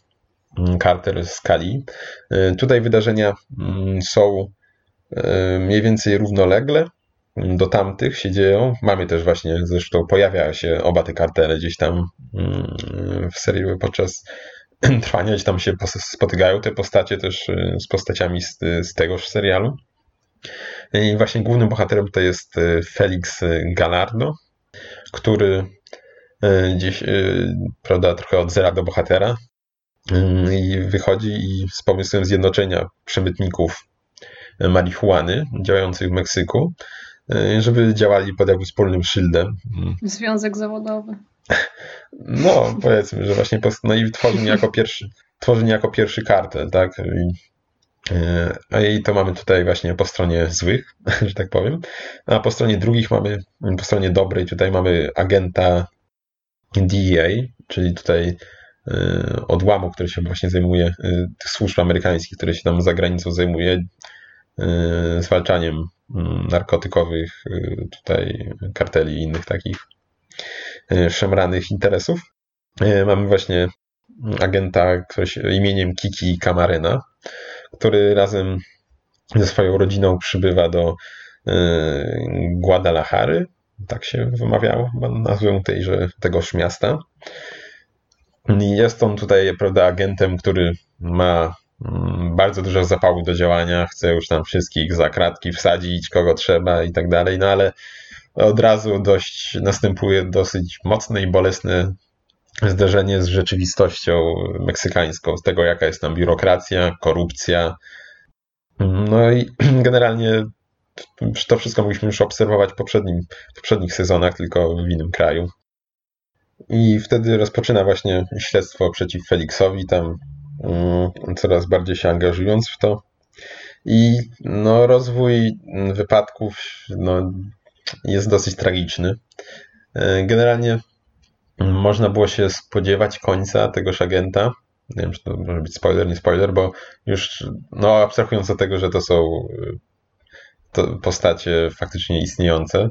mm, kartel z Kali. Tutaj wydarzenia mm, są mniej więcej równolegle mm, do tamtych się dzieją. Mamy też właśnie, zresztą pojawiają się oba te kartele gdzieś tam w serii podczas trwania, gdzie tam się spotykają te postacie też y, z postaciami z, z tegoż serialu. I właśnie głównym bohaterem to jest y, Felix Gallardo, który y, gdzieś, prawda, trochę od zera do bohatera i wychodzi i z pomysłem zjednoczenia przemytników marihuany działających w Meksyku, żeby działali pod jakby wspólnym szyldem. Związek zawodowy. No, powiedzmy, że właśnie no tworzy niejako pierwszy, tworzy pierwszy kartel, tak? E, a i to mamy tutaj właśnie po stronie złych, że tak powiem. A po stronie drugich mamy, po stronie dobrej tutaj mamy agenta DEA, czyli tutaj e, odłamu, który się właśnie zajmuje, e, tych służb amerykańskich, które się tam za granicą zajmuje zwalczaniem mm, narkotykowych tutaj karteli i innych takich szemranych interesów. E, Mamy właśnie agenta ktoś imieniem Kiki Kamaryna, który razem ze swoją rodziną przybywa do e, Guadalajary, tak się wymawiało nazwę tejże, tegoż miasta. Jest on tutaj, prawda, agentem, który ma mm, bardzo dużo zapału do działania, chce już tam wszystkich za kratki wsadzić, kogo trzeba i tak dalej, no ale od razu dość następuje dosyć mocne i bolesne zderzenie z rzeczywistością meksykańską, z tego jaka jest tam biurokracja, korupcja. No i generalnie to wszystko mogliśmy już obserwować w, poprzednim, w poprzednich sezonach, tylko w innym kraju. I wtedy rozpoczyna właśnie śledztwo przeciw Felixowi, tam mm, coraz bardziej się angażując w to. I no, rozwój wypadków no, jest dosyć tragiczny. E, Generalnie można było się spodziewać końca tegoż agenta. Nie wiem, czy to może być spoiler, nie spoiler, bo już, no, abstrahując od tego, że to są y, to postacie faktycznie istniejące,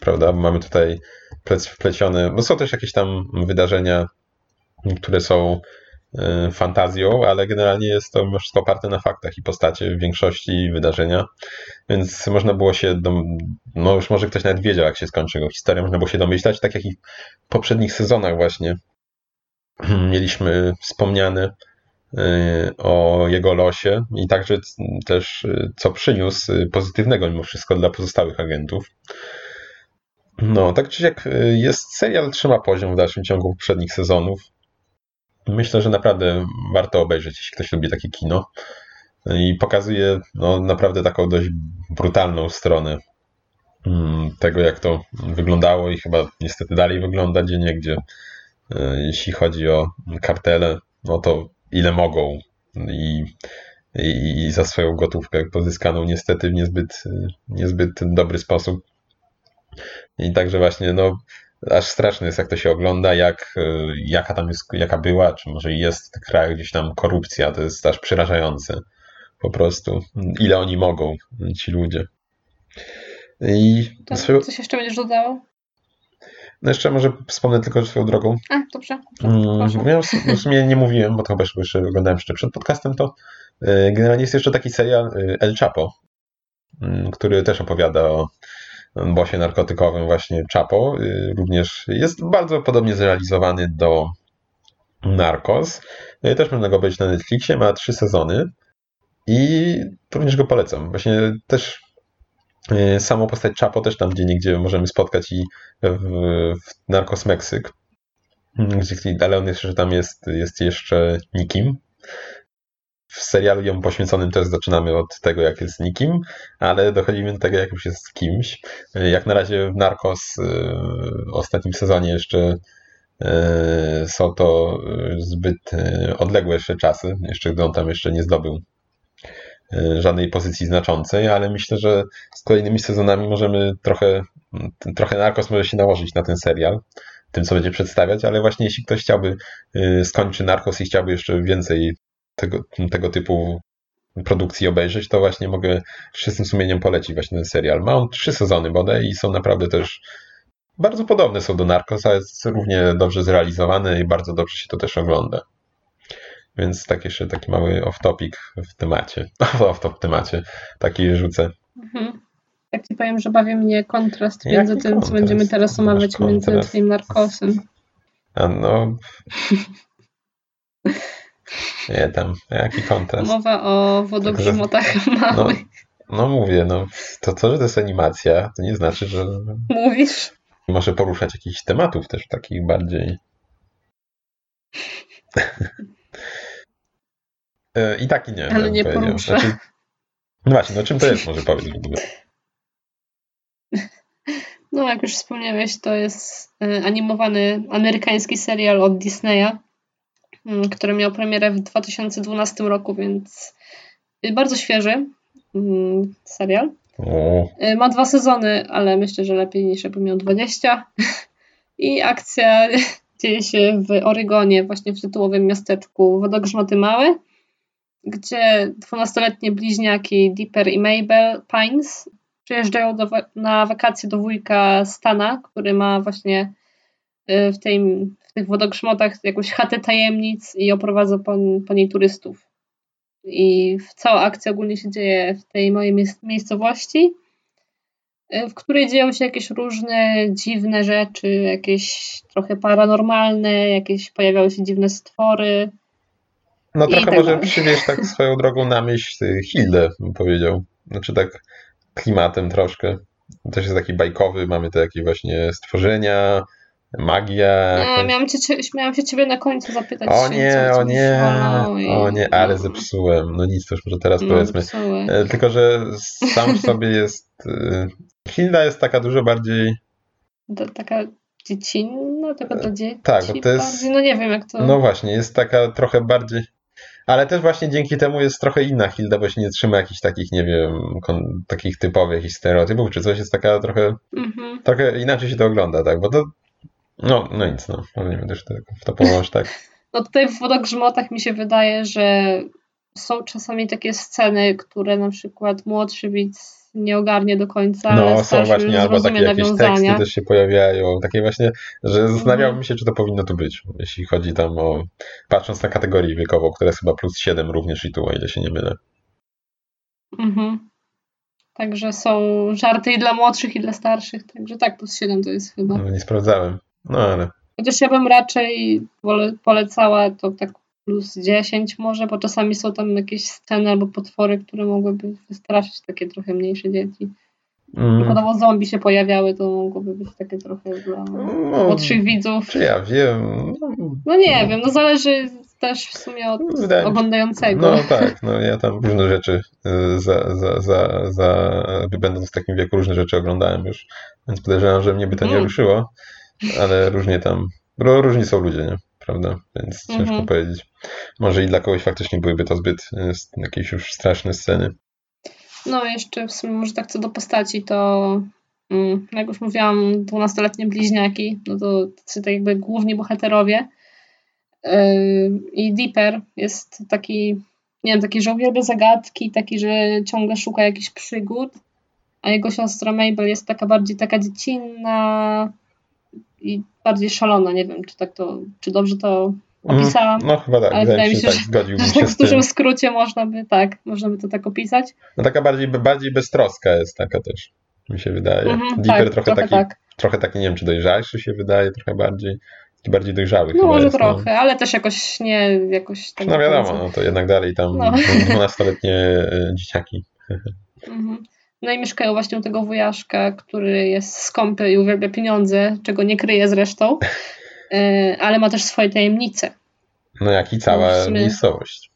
prawda? Mamy tutaj plec- wplecione, bo są też jakieś tam wydarzenia, które są fantazją, ale generalnie jest to wszystko oparte na faktach i postacie w większości wydarzenia, więc można było się, dom- no już może ktoś nawet wiedział, jak się skończy jego historia, można było się domyślać, tak jak i w poprzednich sezonach właśnie mieliśmy wspomniane y, o jego losie i także też y, co przyniósł pozytywnego mimo wszystko dla pozostałych agentów. No, tak czy y, jest serial trzyma poziom w dalszym ciągu poprzednich sezonów. Myślę, że naprawdę warto obejrzeć, jeśli ktoś lubi takie kino. I pokazuje no, naprawdę taką dość brutalną stronę mm, tego, jak to wyglądało i chyba niestety dalej wygląda gdzie niegdzie. Jeśli chodzi o kartele, no to ile mogą i, i, i za swoją gotówkę pozyskaną niestety w niezbyt, niezbyt dobry sposób. I także właśnie, no, aż straszne jest, jak to się ogląda, jak, y, jaka tam jest, jaka była, czy może jest w tych krajach gdzieś tam korupcja, to jest aż przerażające. Po prostu, ile oni mogą, ci ludzie. I To swoją, coś jeszcze będziesz dodawał? no jeszcze może wspomnę tylko swoją drogą, A, dobrze. Mm, Proszę. Ja w sumie nie mówiłem, bo to chyba jeszcze- oglądałem jeszcze przed podcastem, to y, generalnie jest jeszcze taki serial y, El Chapo, mm, który też opowiada o bosie narkotykowym właśnie Chapo. Y, Również jest bardzo podobnie zrealizowany do Narcos. Y, Też można go obejrzeć na Netflixie, ma trzy sezony i również go polecam. Właśnie też Y, samą postać Chapo też tam gdzie niegdzie możemy spotkać i w, w Narcos Meksyk. Ale on jeszcze tam jest, jest jeszcze nikim. W serialu ją poświęconym też zaczynamy od tego, jak jest nikim, ale dochodzimy do tego, jak już jest kimś. Jak na razie w Narcos w ostatnim sezonie jeszcze są to zbyt odległe jeszcze czasy, jeszcze gdy on tam jeszcze nie zdobył E, żadnej pozycji znaczącej, ale myślę, że z kolejnymi sezonami możemy trochę, trochę Narcos może się nałożyć na ten serial, tym co będzie przedstawiać, ale właśnie jeśli ktoś chciałby e, skończyć Narcos i chciałby jeszcze więcej tego, tego typu produkcji obejrzeć, to właśnie mogę czystym sumieniem polecić właśnie ten serial. Ma on trzy sezony bodaj i są naprawdę też bardzo podobne są do Narcos, a jest równie dobrze zrealizowany i bardzo dobrze się to też ogląda. Więc tak jeszcze taki mały off-topic w temacie. Off-top w temacie. Taki rzucę. Mhm. Tak ci powiem, że bawi mnie kontrast Jaki między tym, kontrast? co będziemy teraz omawiać, między tym narkosem. A no... Nie tam, jaki kontrast? Mowa o wodogrzmotach no, małych. No, no mówię, no to to, że to jest animacja, to nie znaczy, że... Mówisz? Może poruszać jakichś tematów też takich bardziej... E, I tak i nie. Ale nie porusza. Znaczy, no właśnie, no czym to jest, może powiedz w ogóle. No, jak już wspomniałeś, to jest e, animowany amerykański serial od Disneya, który miał premierę w 2012 roku, więc bardzo świeży mm, serial. O. E, ma dwa sezony, ale myślę, że lepiej niż jakby miał 20. I akcja dzieje się w Oregonie, właśnie w tytułowym miasteczku Wodogrzmoty Małe gdzie dwunastoletnie bliźniaki Dipper i Mabel Pines przyjeżdżają do, na wakacje do wujka Stana, który ma właśnie y, w, tej, w tych wodogrzmotach jakąś chatę tajemnic i oprowadza po, po niej turystów. I cała akcja ogólnie się dzieje w tej mojej miejscowości, y, w której dzieją się jakieś różne dziwne rzeczy, jakieś trochę paranormalne, jakieś pojawiają się dziwne stwory. No trochę tak może przywieźć tak swoją drogą na myśl Hildę, bym powiedział. Znaczy tak klimatem troszkę. Też jest taki bajkowy, mamy te jakieś właśnie stworzenia, magia. Nie, miałam, cię, miałam się ciebie na końcu zapytać. O nie, o nie, o nie, ale no. zepsułem. No nic, to już może teraz no, powiedzmy. E, tylko, że sam w sobie jest... E, Hilda jest taka dużo bardziej... To, taka dziecinna, taka dla dzieci tak, to jest, bardziej, no nie wiem jak to... No właśnie, jest taka trochę bardziej ale też właśnie dzięki temu jest trochę inna Hilda, bo się nie trzyma jakichś takich, nie wiem, takich typowych jakichś stereotypów, czy coś jest taka trochę, mm-hmm. trochę inaczej się to ogląda, tak, bo to, no, no nic, no, ale nie będę już w to położyć, tak. No tutaj w Wodogrzmotach mi się wydaje, że są czasami takie sceny, które na przykład młodszy widz nie ogarnie do końca. No, są właśnie, albo takie jakieś teksty też się pojawiają, takie właśnie, że zastanawiałbym się, czy to powinno tu być, jeśli chodzi tam o, patrząc na kategorię wiekową, która jest chyba plus 7 również i tu, o ile się nie mylę. Mhm. Także są żarty i dla młodszych, i dla starszych, także tak, plus 7 to jest chyba. No, nie sprawdzałem, no ale... Chociaż ja bym raczej polecała to tak plus 10 może, bo czasami są tam jakieś sceny albo potwory, które mogłyby wystraszyć takie trochę mniejsze dzieci. Mm. Przykładowo zombie się pojawiały, to mogłoby być takie trochę dla no, młodszych widzów. Czy ja wiem? No, no nie no. wiem, no zależy też w sumie od Wydaje oglądającego. No tak, no ja tam różne rzeczy y, za, za, za, za, będąc w takim wieku różne rzeczy oglądałem już, więc podejrzewam, że mnie by to nie mm. ruszyło, ale różnie tam, różni są ludzie, nie? prawda? Więc ciężko mhm. powiedzieć. Może i dla kogoś faktycznie byłyby to zbyt e, jakieś już straszne sceny. No, jeszcze w sumie może tak co do postaci, to mm, jak już mówiłam, dwunastoletnie bliźniaki, no to tacy tak jakby główni bohaterowie. Yy, I Dipper jest taki, nie wiem, taki, że uwielbia zagadki, taki, że ciągle szuka jakichś przygód, a jego siostra Mabel jest taka bardziej taka dziecinna, i bardziej szalona. Nie wiem, czy tak to, czy dobrze to mhm. opisałam. No chyba tak, ale wydaje mi się, tak, zgodziłbym się tak w dużym skrócie można by, tak, można by to tak opisać. No taka bardziej, bardziej beztroska jest taka też, mi się wydaje. Mhm, Deeper tak, trochę, taki, tak. trochę taki, nie wiem, czy dojrzalszy się wydaje, trochę bardziej bardziej dojrzały no, może jest, no. trochę, no. ale też jakoś nie jakoś tak No wiadomo, no to jednak dalej tam no. 12-letnie e, dzieciaki. Mhm. No i mieszkają właśnie u tego wujaszka, który jest skąpy i uwielbia pieniądze, czego nie kryje zresztą, e, ale ma też swoje tajemnice. No jak i cała sumie... miejscowość.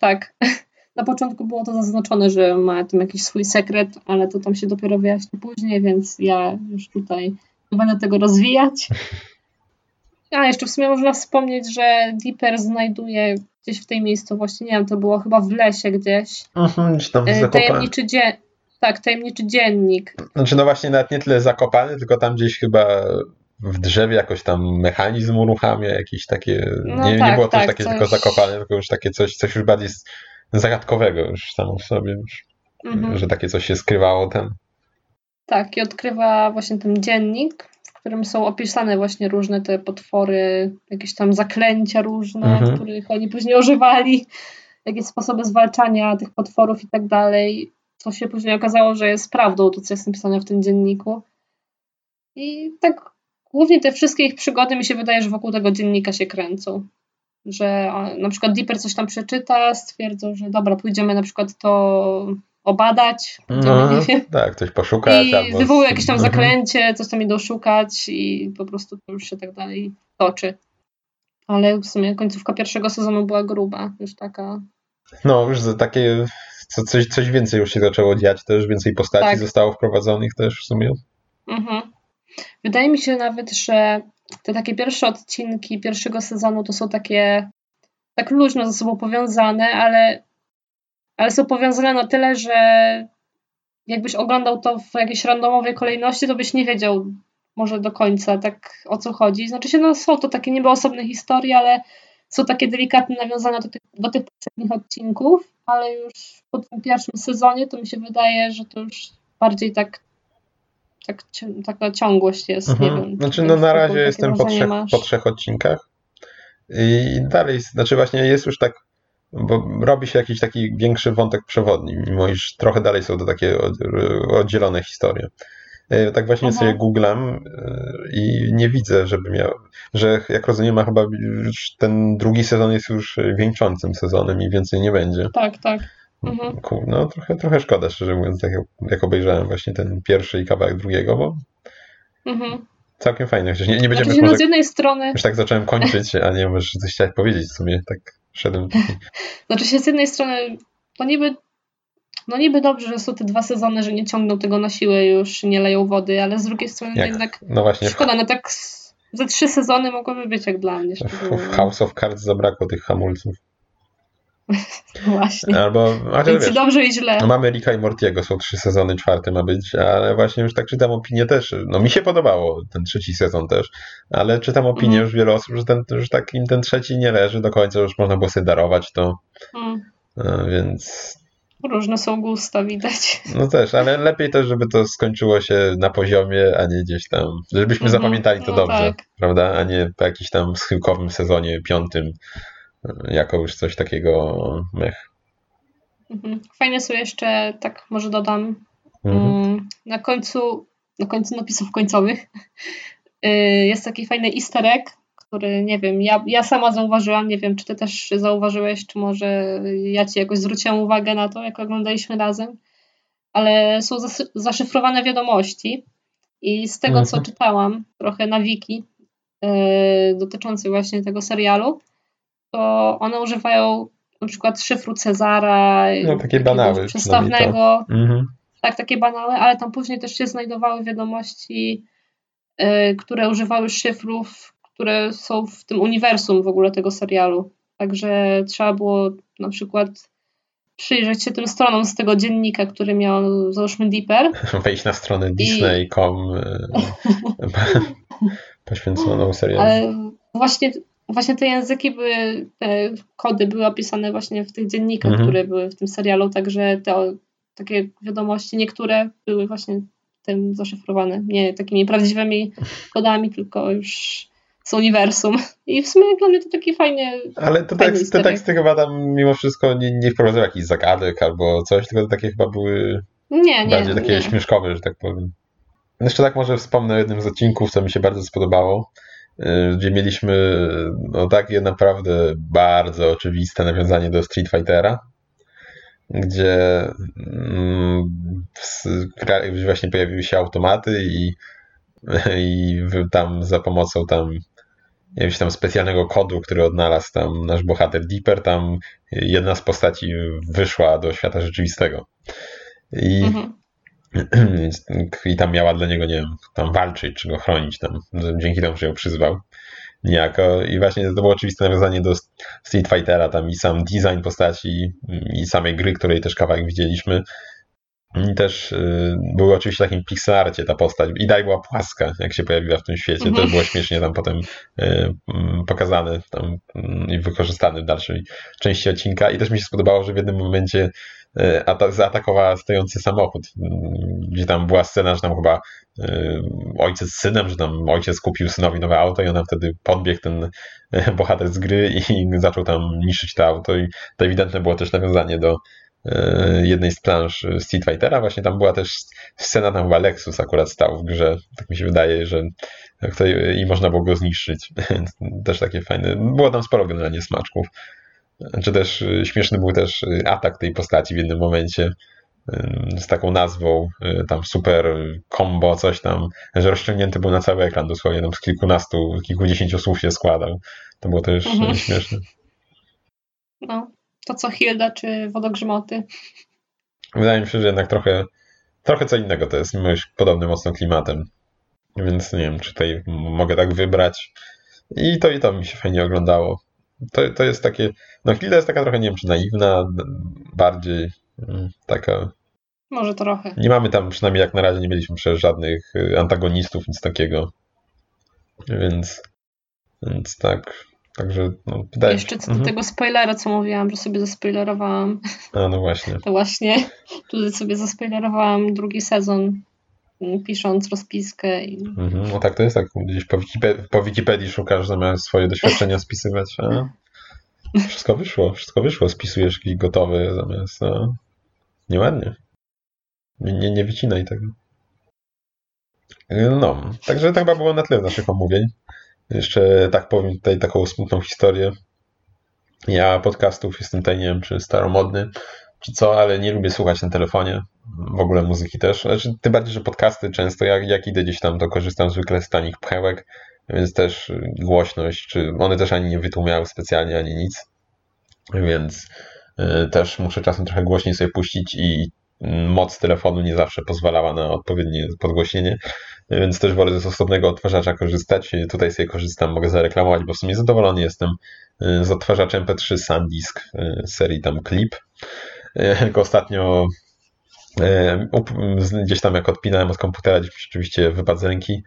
Tak. Na początku było to zaznaczone, że ma tam jakiś swój sekret, ale to tam się dopiero wyjaśni później, więc ja już tutaj nie będę tego rozwijać. A jeszcze w sumie można wspomnieć, że Dipper znajduje gdzieś w tej miejscowości, nie wiem, to było chyba w lesie gdzieś. Mhm, tam e, tajemniczy dzie Tak, tajemniczy dziennik. Znaczy no właśnie nawet nie tyle zakopany, tylko tam gdzieś chyba w drzewie jakoś tam mechanizm uruchamia, jakieś takie, no nie, tak, nie było tak, takie coś... tylko zakopane, tylko już takie coś, coś już bardziej zagadkowego już samo w sobie, już, mhm. że takie coś się skrywało tam. Tak, i odkrywa właśnie ten dziennik, w którym są opisane właśnie różne te potwory, jakieś tam zaklęcia różne, mhm. których oni później używali, jakieś sposoby zwalczania tych potworów i tak dalej, co się później okazało, że jest prawdą, to co jest napisane w tym dzienniku. I tak głównie te wszystkie ich przygody mi się wydaje, że wokół tego dziennika się kręcą. Że na przykład Dipper coś tam przeczyta, stwierdzą, że dobra, pójdziemy na przykład to obadać, no, nie wiem. Tak, coś poszukać. I albo... wywołuje jakieś tam zaklęcie, coś tam idą szukać i po prostu to już się tak dalej toczy. Ale w sumie końcówka pierwszego sezonu była gruba, już taka. No, już takie coś, coś więcej już się zaczęło dziać, też więcej postaci tak. zostało wprowadzonych też w sumie. Mhm. Wydaje mi się nawet, że te takie pierwsze odcinki pierwszego sezonu to są takie tak luźno ze sobą powiązane, ale, ale są powiązane na tyle, że jakbyś oglądał to w jakiejś randomowej kolejności, to byś nie wiedział może do końca tak o co chodzi. Znaczy się, no są to takie niby osobne historie, ale są takie delikatne nawiązania do tych, do tych poprzednich odcinków, ale już po tym pierwszym sezonie to mi się wydaje, że to już bardziej tak tak, taka ciągłość jest. Mhm. Nie wiem, znaczy, no na razie jestem po trzech, po trzech odcinkach i dalej, znaczy właśnie jest już tak, bo robi się jakiś taki większy wątek przewodni, mimo iż trochę dalej są to takie oddzielone historie. E, tak właśnie Aha. sobie googlam e, i nie widzę, żeby miał, że jak rozumiem, chyba ten drugi sezon jest już wieńczącym sezonem i więcej nie będzie. Tak, tak. Mhm. No trochę, trochę szkoda, szczerze mówiąc, tak jak, jak obejrzałem właśnie ten pierwszy i kawałek drugiego, bo mhm. całkiem fajne. Chociaż nie, nie będziemy znaczy, no, z jednej strony... Już tak zacząłem kończyć, a nie możesz coś chciałeś powiedzieć w sumie, tak szedłem. Znaczy się z jednej strony, to niby no niby dobrze, że są te dwa sezony, że nie ciągną tego na siłę już, nie leją wody, ale z drugiej strony jak? jednak no właśnie. szkoda, no tak ze trzy sezony mogłyby być jak dla mnie. W House of Cards zabrakło tych hamulców. Właśnie. Albo, Więc wiesz, dobrze i źle. Mamy Rika i Mortiego, są trzy sezony, czwarty ma być, ale właśnie już tak czytam opinię też. No mi się podobało ten trzeci sezon też, ale czytam opinię mm. już wielu osób, że, ten, że tak im ten trzeci nie leży do końca, już można było sobie darować to. Mm. Więc Różne są gusta, widać. No też, ale lepiej też, żeby to skończyło się na poziomie, a nie gdzieś tam. Żebyśmy -hmm. zapamiętali to no dobrze, tak. prawda? A nie po jakimś tam schyłkowym sezonie piątym jako już coś takiego mech. Mhm. Fajne są jeszcze, tak może dodam, mhm. Mm, na końcu, na końcu napisów końcowych y, jest taki fajny easter egg, który nie wiem, ja, ja sama zauważyłam, nie wiem, czy ty też zauważyłeś, czy może ja ci jakoś zwróciłam uwagę na to, jak oglądaliśmy razem, ale są zaszyfrowane wiadomości i z tego, mhm. co czytałam trochę na wiki yy, dotyczący właśnie tego serialu, to one używają na przykład szyfru Cezara, no, takie banały przestawnego. Mhm. Tak, takie banały, ale tam później też się znajdowały wiadomości, y, które używały szyfrów, które są w tym uniwersum w ogóle tego serialu. Także trzeba było na przykład przyjrzeć się tym stronom z tego dziennika, który miał, załóżmy, Deeper. Wejść na stronę disney.com y, poświęconą serialowi. Ale właśnie właśnie te języki były, te kody były opisane właśnie w tych dziennikach, mhm. które były w tym serialu, także te takie wiadomości, niektóre były właśnie tym zaszyfrowane. Nie takimi prawdziwymi kodami, tylko już z uniwersum. I w sumie dla mnie to taki fajny. Ale te, tekst, te teksty chyba tam mimo wszystko nie, nie wprowadzały jakichś zagadek albo coś, tylko to takie chyba były nie, nie, bardziej takie nie. śmieszkowe, że tak powiem. Jeszcze tak może wspomnę o jednym z odcinków, co mi się bardzo spodobało. Y, gdzie mieliśmy no, takie naprawdę bardzo oczywiste nawiązanie do Street Fightera. gdzie mm, właśnie pojawiły się automaty i, i tam za pomocą tam jakiegoś tam specjalnego kodu, który odnalazł tam nasz bohater Deeper, tam jedna z postaci wyszła do świata rzeczywistego. I, mhm. i tam miała dla niego, nie wiem, tam walczyć, czy go chronić tam, dzięki temu, że ją przyzwał niejako. I właśnie to było oczywiste nawiązanie do Street Fightera, tam i sam design postaci, i samej gry, której też kawałek widzieliśmy. I też y, były oczywiście w takim pixelarcie ta postać. I daj była płaska, jak się pojawiła w tym świecie. Mhm. Też było śmiesznie tam potem y, pokazane tam, y, i wykorzystane w dalszej części odcinka. I też mi się spodobało, że w jednym momencie y, zaatakowała stojący samochód. Y, gdzie tam była scena, że tam chyba y, ojciec z synem, że tam ojciec kupił synowi nowe auto i ona wtedy podbiegł ten bohater z gry i zaczął tam niszczyć to auto. I to ewidentne było też nawiązanie do jednej z planż Street Fightera. Właśnie tam była też scena, tam chyba Lexus akurat stał w grze. Tak mi się wydaje, że i można było go zniszczyć. też takie fajne. Było tam sporo generalnie smaczków. Czy też e, śmieszny był też e, atak tej postaci w jednym momencie z taką nazwą, tam super combo, coś tam, że rozciągnięty był na cały ekran, dosłownie tam z kilkunastu, kilkudziesięciu słów się składał. To było też mhm. śmieszne. No, to co Hilda czy Wodogrzmoty. Wydaje mi się, że jednak trochę, trochę co innego to jest, mimo podobny mocno klimatem. Więc nie wiem, czy tutaj mogę tak wybrać. I to i to mi się fajnie oglądało. To, to jest takie, no Hilda jest taka trochę, nie wiem, czy naiwna, bardziej mm, taka... Może trochę. Nie mamy tam, przynajmniej jak na razie nie mieliśmy przecież żadnych y, antagonistów, nic takiego. Więc, więc tak, Także no, wydaje Jeszcze co do mhm. tego spoilera, co mówiłam, że sobie zaspoilerowałam. A, no właśnie. To właśnie tutaj sobie zaspoilerowałam drugi sezon, pisząc rozpiskę. I... Mhm. No tak, to jest tak, gdzieś po Wikipedii, po Wikipedii szukasz zamiast swoje doświadczenia spisywać. A? Wszystko wyszło, wszystko wyszło, spisujesz jakiś gotowy zamiast. No. Nieładnie. Nie, nie, nie wycinaj tego. No, także to chyba było na tyle naszych omówień. Jeszcze tak powiem tutaj taką smutną historię. Ja podcastów jestem tutaj, nie wiem, czy staromodny, czy co, ale nie lubię słuchać na telefonie. W ogóle muzyki też. Znaczy, tym bardziej, że podcasty często, jak, jak idę gdzieś tam, to korzystam zwykle z tanich pchełek, więc też głośność, czy one też ani nie wytłumiały specjalnie, ani nic. Więc y, też muszę czasem trochę głośniej sobie puścić i moc telefonu nie zawsze pozwalała na odpowiednie podgłośnienie, więc też wolę ze osobnego odtwarzacza korzystać. Tutaj sobie korzystam, mogę zareklamować, bo w sumie zadowolony jestem y, z odtwarzaczem MP3 SanDisk y, serii tam Clip. Tylko ostatnio y, gdzieś tam jak odpinałem od komputera, gdzieś oczywiście wypadł z ręki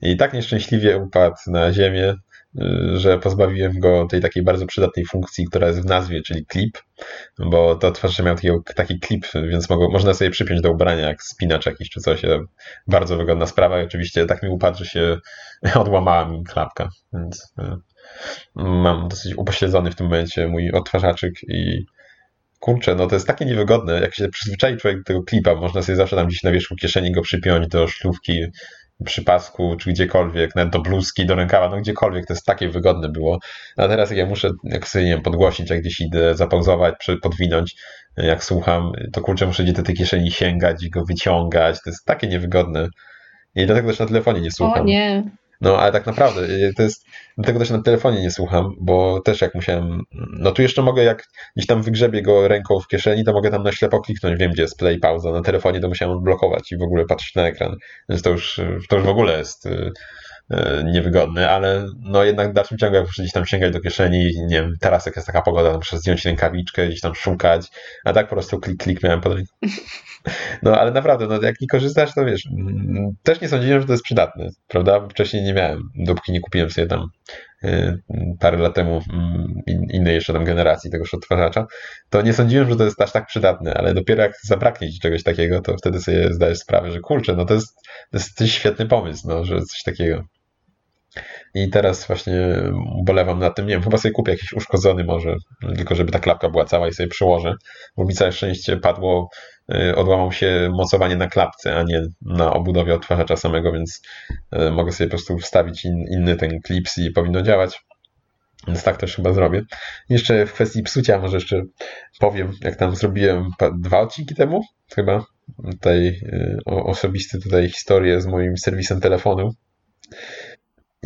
i tak nieszczęśliwie upadł na ziemię, że pozbawiłem go tej takiej bardzo przydatnej funkcji, która jest w nazwie, czyli clip, bo to twarz miał taki, taki klip, więc mogło, można sobie przypiąć do ubrania, jak spinacz jakiś czy coś. Bardzo wygodna sprawa i oczywiście tak mi upadł, że się odłamała mi klapka, więc y, mam dosyć upośledzony w tym momencie mój odtwarzaczyk i kurczę, no to jest takie niewygodne, jak się przyzwyczai człowiek do tego klipa, można sobie zawsze tam gdzieś na wierzchu kieszeni go przypiąć do szlówki przy pasku, czy gdziekolwiek, nawet do bluzki, do rękawa, no gdziekolwiek, to jest takie wygodne było. A teraz jak ja muszę, jak sobie, nie wiem, podgłosić, jak gdzieś idę, zapauzować, podwinąć, jak słucham, to kurczę, muszę gdzieś do tej kieszeni sięgać i go wyciągać, to jest takie niewygodne. I dlatego też na telefonie nie słucham. O nie. No, ale tak naprawdę, y, to jest, dlatego też na telefonie nie słucham, bo też jak musiałem, no tu jeszcze mogę, jak gdzieś tam wygrzebię go ręką w kieszeni, to mogę tam na ślepo kliknąć, wiem gdzie jest play, pauza, na telefonie to musiałem blokować i w ogóle patrzeć na ekran, więc to już, to już w ogóle jest y, y, niewygodne, ale no jednak w dalszym ciągu, jak muszę gdzieś tam sięgać do kieszeni, nie wiem, teraz jak jest taka pogoda, to muszę zdjąć rękawiczkę, gdzieś tam szukać, a tak po prostu klik, klik miałem pod ręką. No ale naprawdę, no jak nie korzystasz, to wiesz, też nie sądziłem, że to jest przydatne, prawda? Wcześniej nie miałem, dopóki nie kupiłem sobie tam y, parę lat temu innej jeszcze tam generacji tegoż odtwarzacza, to nie sądziłem, że to jest aż tak przydatne, ale dopiero jak zabraknie ci czegoś takiego, to wtedy sobie zdajesz sprawę, że kurczę, no to jest, to jest świetny pomysł, no, że coś takiego. I teraz właśnie bolewam nad tym, nie wiem, chyba sobie kupię jakiś uszkodzony może, tylko żeby ta klapka była cała i sobie przyłożę, bo mi całe szczęście padło, y, odłamał się mocowanie na klapce, a nie na obudowie odtwarzacza samego, więc y, mogę sobie po prostu wstawić in, inny ten klips i powinno działać. Więc tak też chyba zrobię. Jeszcze w kwestii psucia może jeszcze powiem, jak tam zrobiłem dwa odcinki temu, chyba, tutaj y, osobisty tutaj historię z moim serwisem telefonu.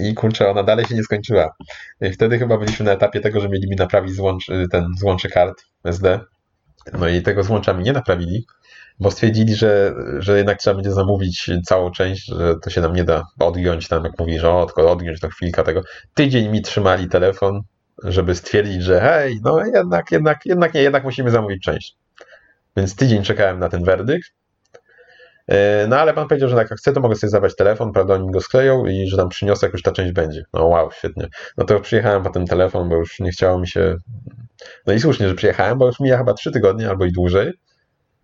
I kurczę, ona dalej się nie skończyła. I wtedy chyba byliśmy na etapie tego, że mieli mi naprawić y, ten złącze kart SD. No i tego złącza mi nie naprawili, bo stwierdzili, że, że jednak trzeba będzie zamówić całą część, że to się nam nie da odgiąć tam, jak mówisz, o, tylko odgiąć to chwilka tego. Tydzień mi trzymali telefon, żeby stwierdzić, że hej, no jednak, jednak, jednak nie, jednak musimy zamówić część. Więc tydzień czekałem na ten werdykt. E, no ale pan powiedział, że jak chcę, to mogę sobie zabrać telefon, prawda, oni go skleją i że tam przyniosę, jak już ta część będzie. No wow, świetnie. No to przyjechałem po ten telefon, bo już nie chciało mi się... No i słusznie, że przyjechałem, bo już mija chyba trzy tygodnie albo i dłużej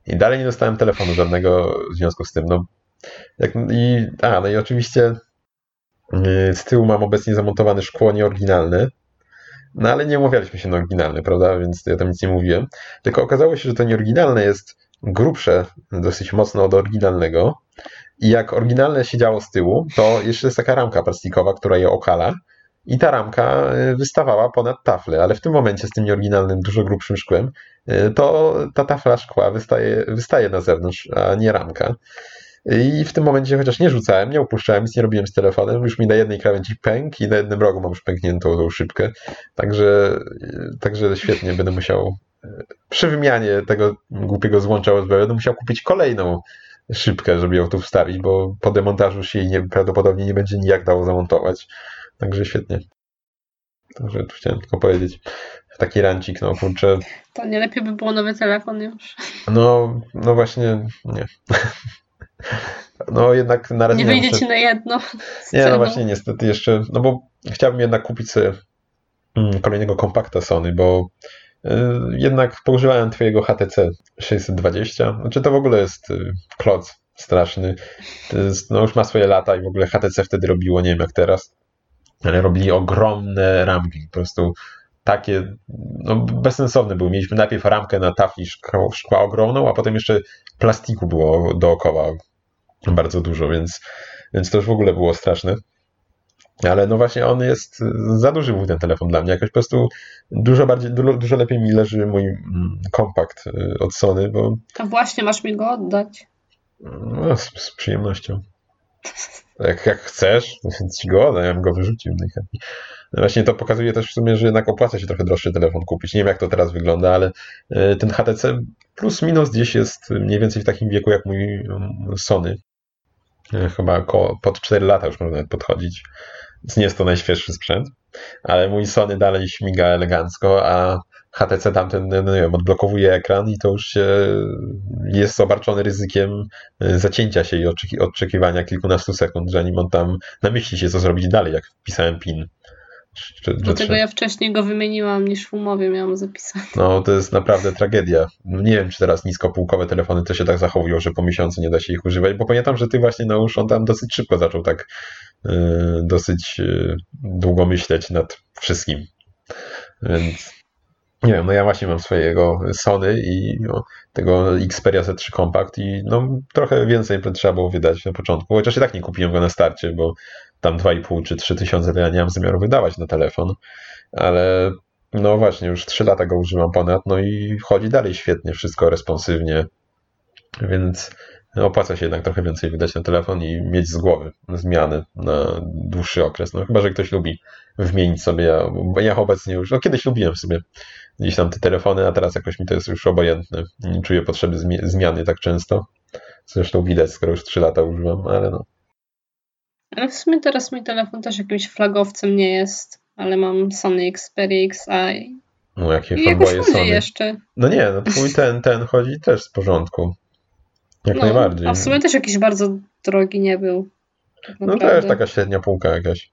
i dalej nie dostałem telefonu żadnego w związku z tym. No, jak, i, a, no i oczywiście y, z tyłu mam obecnie zamontowane szkło nieoryginalne, no ale nie umawialiśmy się na oryginalne, prawda, więc ja tam nic nie mówiłem. Tylko okazało się, że to nieoryginalne jest grubsze dosyć mocno od oryginalnego i jak oryginalne siedziało z tyłu, to jeszcze jest taka ramka plastikowa, która je okala i ta ramka y, wystawała ponad taflę, ale w tym momencie z tym nieoryginalnym, dużo grubszym szkłem, y, to ta tafla szkła wystaje, wystaje na zewnątrz, a nie ramka. I w tym momencie, chociaż nie rzucałem, nie opuszczałem, nic nie robiłem z telefonem, już mi na jednej krawędzi pęk i na jednym rogu mam już pękniętą tą szybkę. Także, także świetnie będę musiał przy wymianie tego głupiego złącza USB będę musiał kupić kolejną szybkę, żeby ją tu wstawić, bo po demontażu się jej nie, prawdopodobnie nie będzie nijak dało zamontować. Także świetnie. Także tu chciałem tylko powiedzieć. Taki rancik, no kurczę. To nie lepiej by było nowy telefon już. No, no właśnie, nie. No jednak na razie nie wyjdzie muszę... ci na jedno. Nie, no właśnie niestety jeszcze, no bo chciałbym jednak kupić sobie mm, kolejnego kompakta Sony, bo y, jednak poużywałem twojego HTC 620. Znaczy to w ogóle jest y, kloc straszny. Jest, no już ma swoje lata i w ogóle HTC wtedy robiło, nie wiem jak teraz, ale robili ogromne ramki, po prostu takie no, bezsensowne były. Mieliśmy najpierw ramkę na tafli szkła, szkła ogromną, a potem jeszcze plastiku było dookoła bardzo dużo, więc, więc to już w ogóle było straszne. Ale no właśnie on jest, za duży był ten telefon dla mnie, jakoś po prostu dużo bardziej, dużo, dużo lepiej mi leży mój mm, kompakt y, od Sony, bo... To właśnie, masz mi go oddać. No, z, z przyjemnością. Jak, jak chcesz, to ci go oddam, ja bym go wyrzucił najchętniej. No właśnie to pokazuje też w sumie, że jednak opłaca się trochę droższy telefon kupić. Nie wiem jak to teraz wygląda, ale y, ten HTC plus minus gdzieś jest mniej więcej w takim wieku jak mój mm, Sony. Y, chyba około, pod 4 lata już można podchodzić. Więc nie jest to najświeższy sprzęt, ale mój Sony dalej śmiga elegancko, a HTC tamten, no nie wiem, odblokowuje ekran i to już się jest obarczony ryzykiem y, zacięcia się i oczekiwania kilkunastu sekund, zanim on tam namyśli się, co zrobić dalej, jak wpisałem PIN. Czy, Dlatego ja wcześniej go wymieniłam niż w umowie miałam zapisane. No to jest naprawdę tragedia. Nie wiem, czy teraz niskopółkowe telefony to się tak zachowują, że po miesiącu nie da się ich używać, bo pamiętam, że ty właśnie, no już on tam dosyć szybko zaczął tak yy, dosyć yy, długo myśleć nad wszystkim. Więc nie wiem, no ja właśnie mam swojego Sony i no, tego Xperia Z3 Compact i no trochę więcej trzeba było wydać na początku, chociaż i tak nie kupiłem go na starcie, bo tam 2,5 czy 3 tysiące to ja nie mam zamiaru wydawać na telefon, ale no właśnie, już 3 lata go używam ponad, no i chodzi dalej świetnie, wszystko responsywnie, więc opłaca się jednak trochę więcej wydać na telefon i mieć z głowy zmiany na dłuższy okres. No chyba, że ktoś lubi wymienić sobie, bo ja obecnie już, no kiedyś lubiłem sobie gdzieś tam te telefony, a teraz jakoś mi to jest już obojętne. Nie czuję potrzeby zmiany tak często. Zresztą widać, skoro już 3 lata używam, ale no. Ale w sumie teraz mój telefon też jakimś flagowcem nie jest, ale mam Sony Xperia XI. No jakie fanboye Sony. jeszcze. No nie, no twój ten, ten chodzi też w porządku. Jak no, najbardziej. A w sumie też jakiś bardzo drogi nie był. Tak no to jest taka średnia półka jakaś.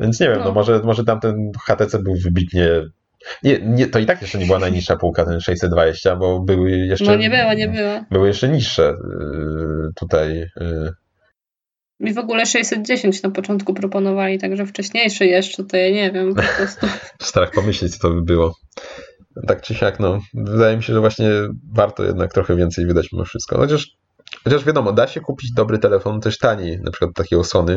Więc nie wiem, no, no może, może tamten HTC był wybitnie nie, nie, to i tak jeszcze nie była najniższa półka, ten 620, bo były jeszcze. No nie była, nie była. Były jeszcze niższe y, tutaj. Y. Mi w ogóle 610 na początku proponowali, także wcześniejsze jeszcze, to ja nie wiem po prostu. Strach pomyśleć, co to by było. Tak czy siak, no, wydaje mi się, że właśnie warto jednak trochę więcej wydać mimo wszystko. Chociaż Chociaż wiadomo, da się kupić dobry telefon też taniej, na przykład takiego Sony,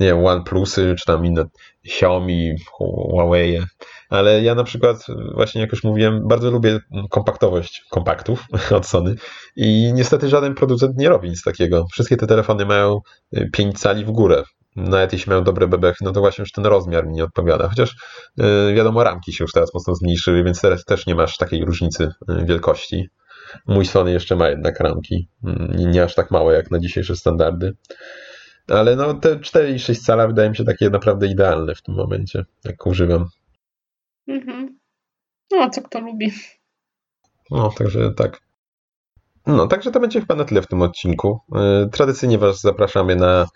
nie wiem, OnePlusy, czy tam inne Xiaomi, Huawei, ale ja na przykład, właśnie jak już mówiłem, bardzo lubię kompaktowość kompaktów od Sony i niestety żaden producent nie robi nic takiego. Wszystkie te telefony mają 5 cali w górę. Nawet jeśli mają dobre bebechy, no to właśnie już ten rozmiar mi nie odpowiada. Chociaż wiadomo, ramki się już teraz mocno zmniejszyły, więc teraz też nie masz takiej różnicy wielkości. Mój Sony jeszcze ma jednak ramki, nie, nie aż tak małe jak na dzisiejsze standardy. Ale no te 4,6 cala wydaje mi się takie naprawdę idealne w tym momencie, jak używam. Mhm. No, a co kto lubi. No, także tak. No, także to będzie chyba na tyle w tym odcinku. E, tradycyjnie Was zapraszamy na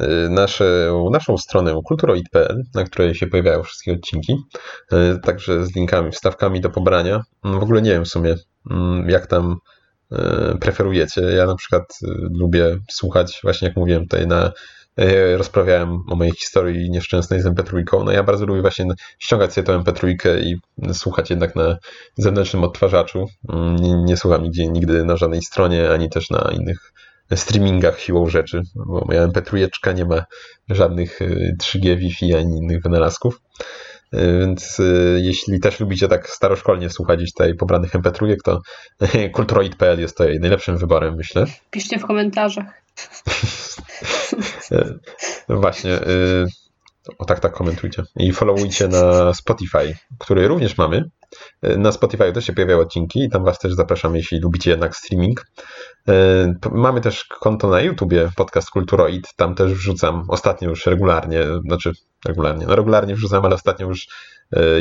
e, nasze, naszą stronę kulturoid.pl, na której się pojawiają wszystkie odcinki, e, także z linkami, wstawkami do pobrania. W ogóle nie wiem w sumie, mm, jak tam E, preferujecie. Ja na przykład e, lubię słuchać, właśnie jak mówiłem tutaj na e, rozprawiałem o mojej historii nieszczęsnej z MP3. No ja bardzo lubię właśnie ściągać sobie tę MP3 i słuchać jednak na zewnętrznym odtwarzaczu. Mm, nie, nie słucham nigdzie, nigdy na żadnej stronie, ani też na innych streamingach siłą rzeczy, bo moja MP3 nie ma żadnych 3G, Wi-Fi ani innych wynalazków. E, więc e, jeśli też lubicie tak staroszkolnie słuchać tutaj pobranych MP3, to kulturoid.pl jest tutaj najlepszym wyborem, myślę. Piszcie w komentarzach. E, no właśnie. O tak, tak, komentujcie. I followujcie na Spotify, który również mamy. Na Spotify też się pojawiają odcinki i tam Was też zapraszam, jeśli lubicie jednak streaming. Mamy też konto na YouTubie, podcast Kulturoid. Tam też wrzucam ostatnio już regularnie, znaczy regularnie, no regularnie wrzucam, ale ostatnio już e,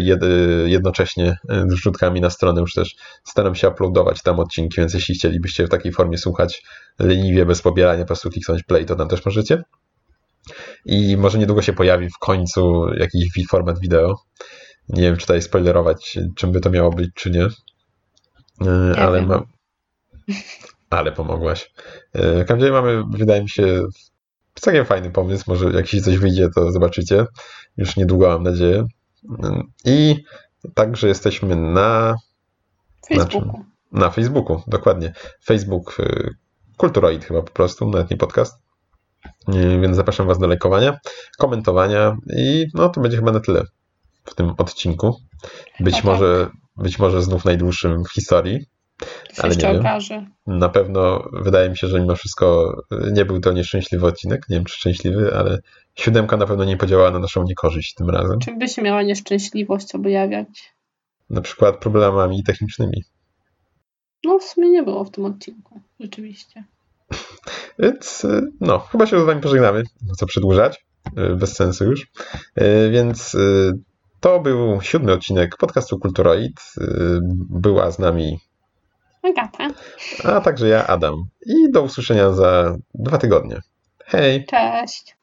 jednocześnie z wrzutkami na stronę już też staram się uploadować tam odcinki, więc jeśli chcielibyście w takiej formie słuchać leniwie, bez pobierania, po prostu kliknąć play, to tam też możecie. I może niedługo się pojawi w końcu jakiś format wideo. Nie wiem, czy tutaj spoilerować, czym by to miało być, czy nie. E, ale ma... Ale pomogłaś. E, w każdym razie mamy, wydaje mi się, całkiem fajny pomysł. Może jak się coś wyjdzie, to zobaczycie. Już niedługo, mam nadzieję. I także jesteśmy na Facebooku. Na, na Facebooku, dokładnie. Facebook y, Kulturoid chyba po prostu, nawet nie podcast. Więc zapraszam Was do lajkowania, komentowania i no to będzie chyba na tyle w tym odcinku. Być, tak, może, być może znów najdłuższym w historii. Ale nie okaże. Na pewno wydaje mi się, że mimo wszystko nie był to nieszczęśliwy odcinek. Nie wiem, czy szczęśliwy, ale siódemka na pewno nie podziałała na naszą niekorzyść tym razem. Czym by się miała nieszczęśliwość objawiać? Na przykład problemami technicznymi. No, w sumie nie było w tym odcinku, rzeczywiście. Więc, no, chyba się z wami pożegnamy. No co przedłużać? Bez sensu już. Więc to był siódmy odcinek podcastu Kulturoid. Była z nami Agata. A także ja, Adam. I do usłyszenia za dwa tygodnie. Hej! Cześć!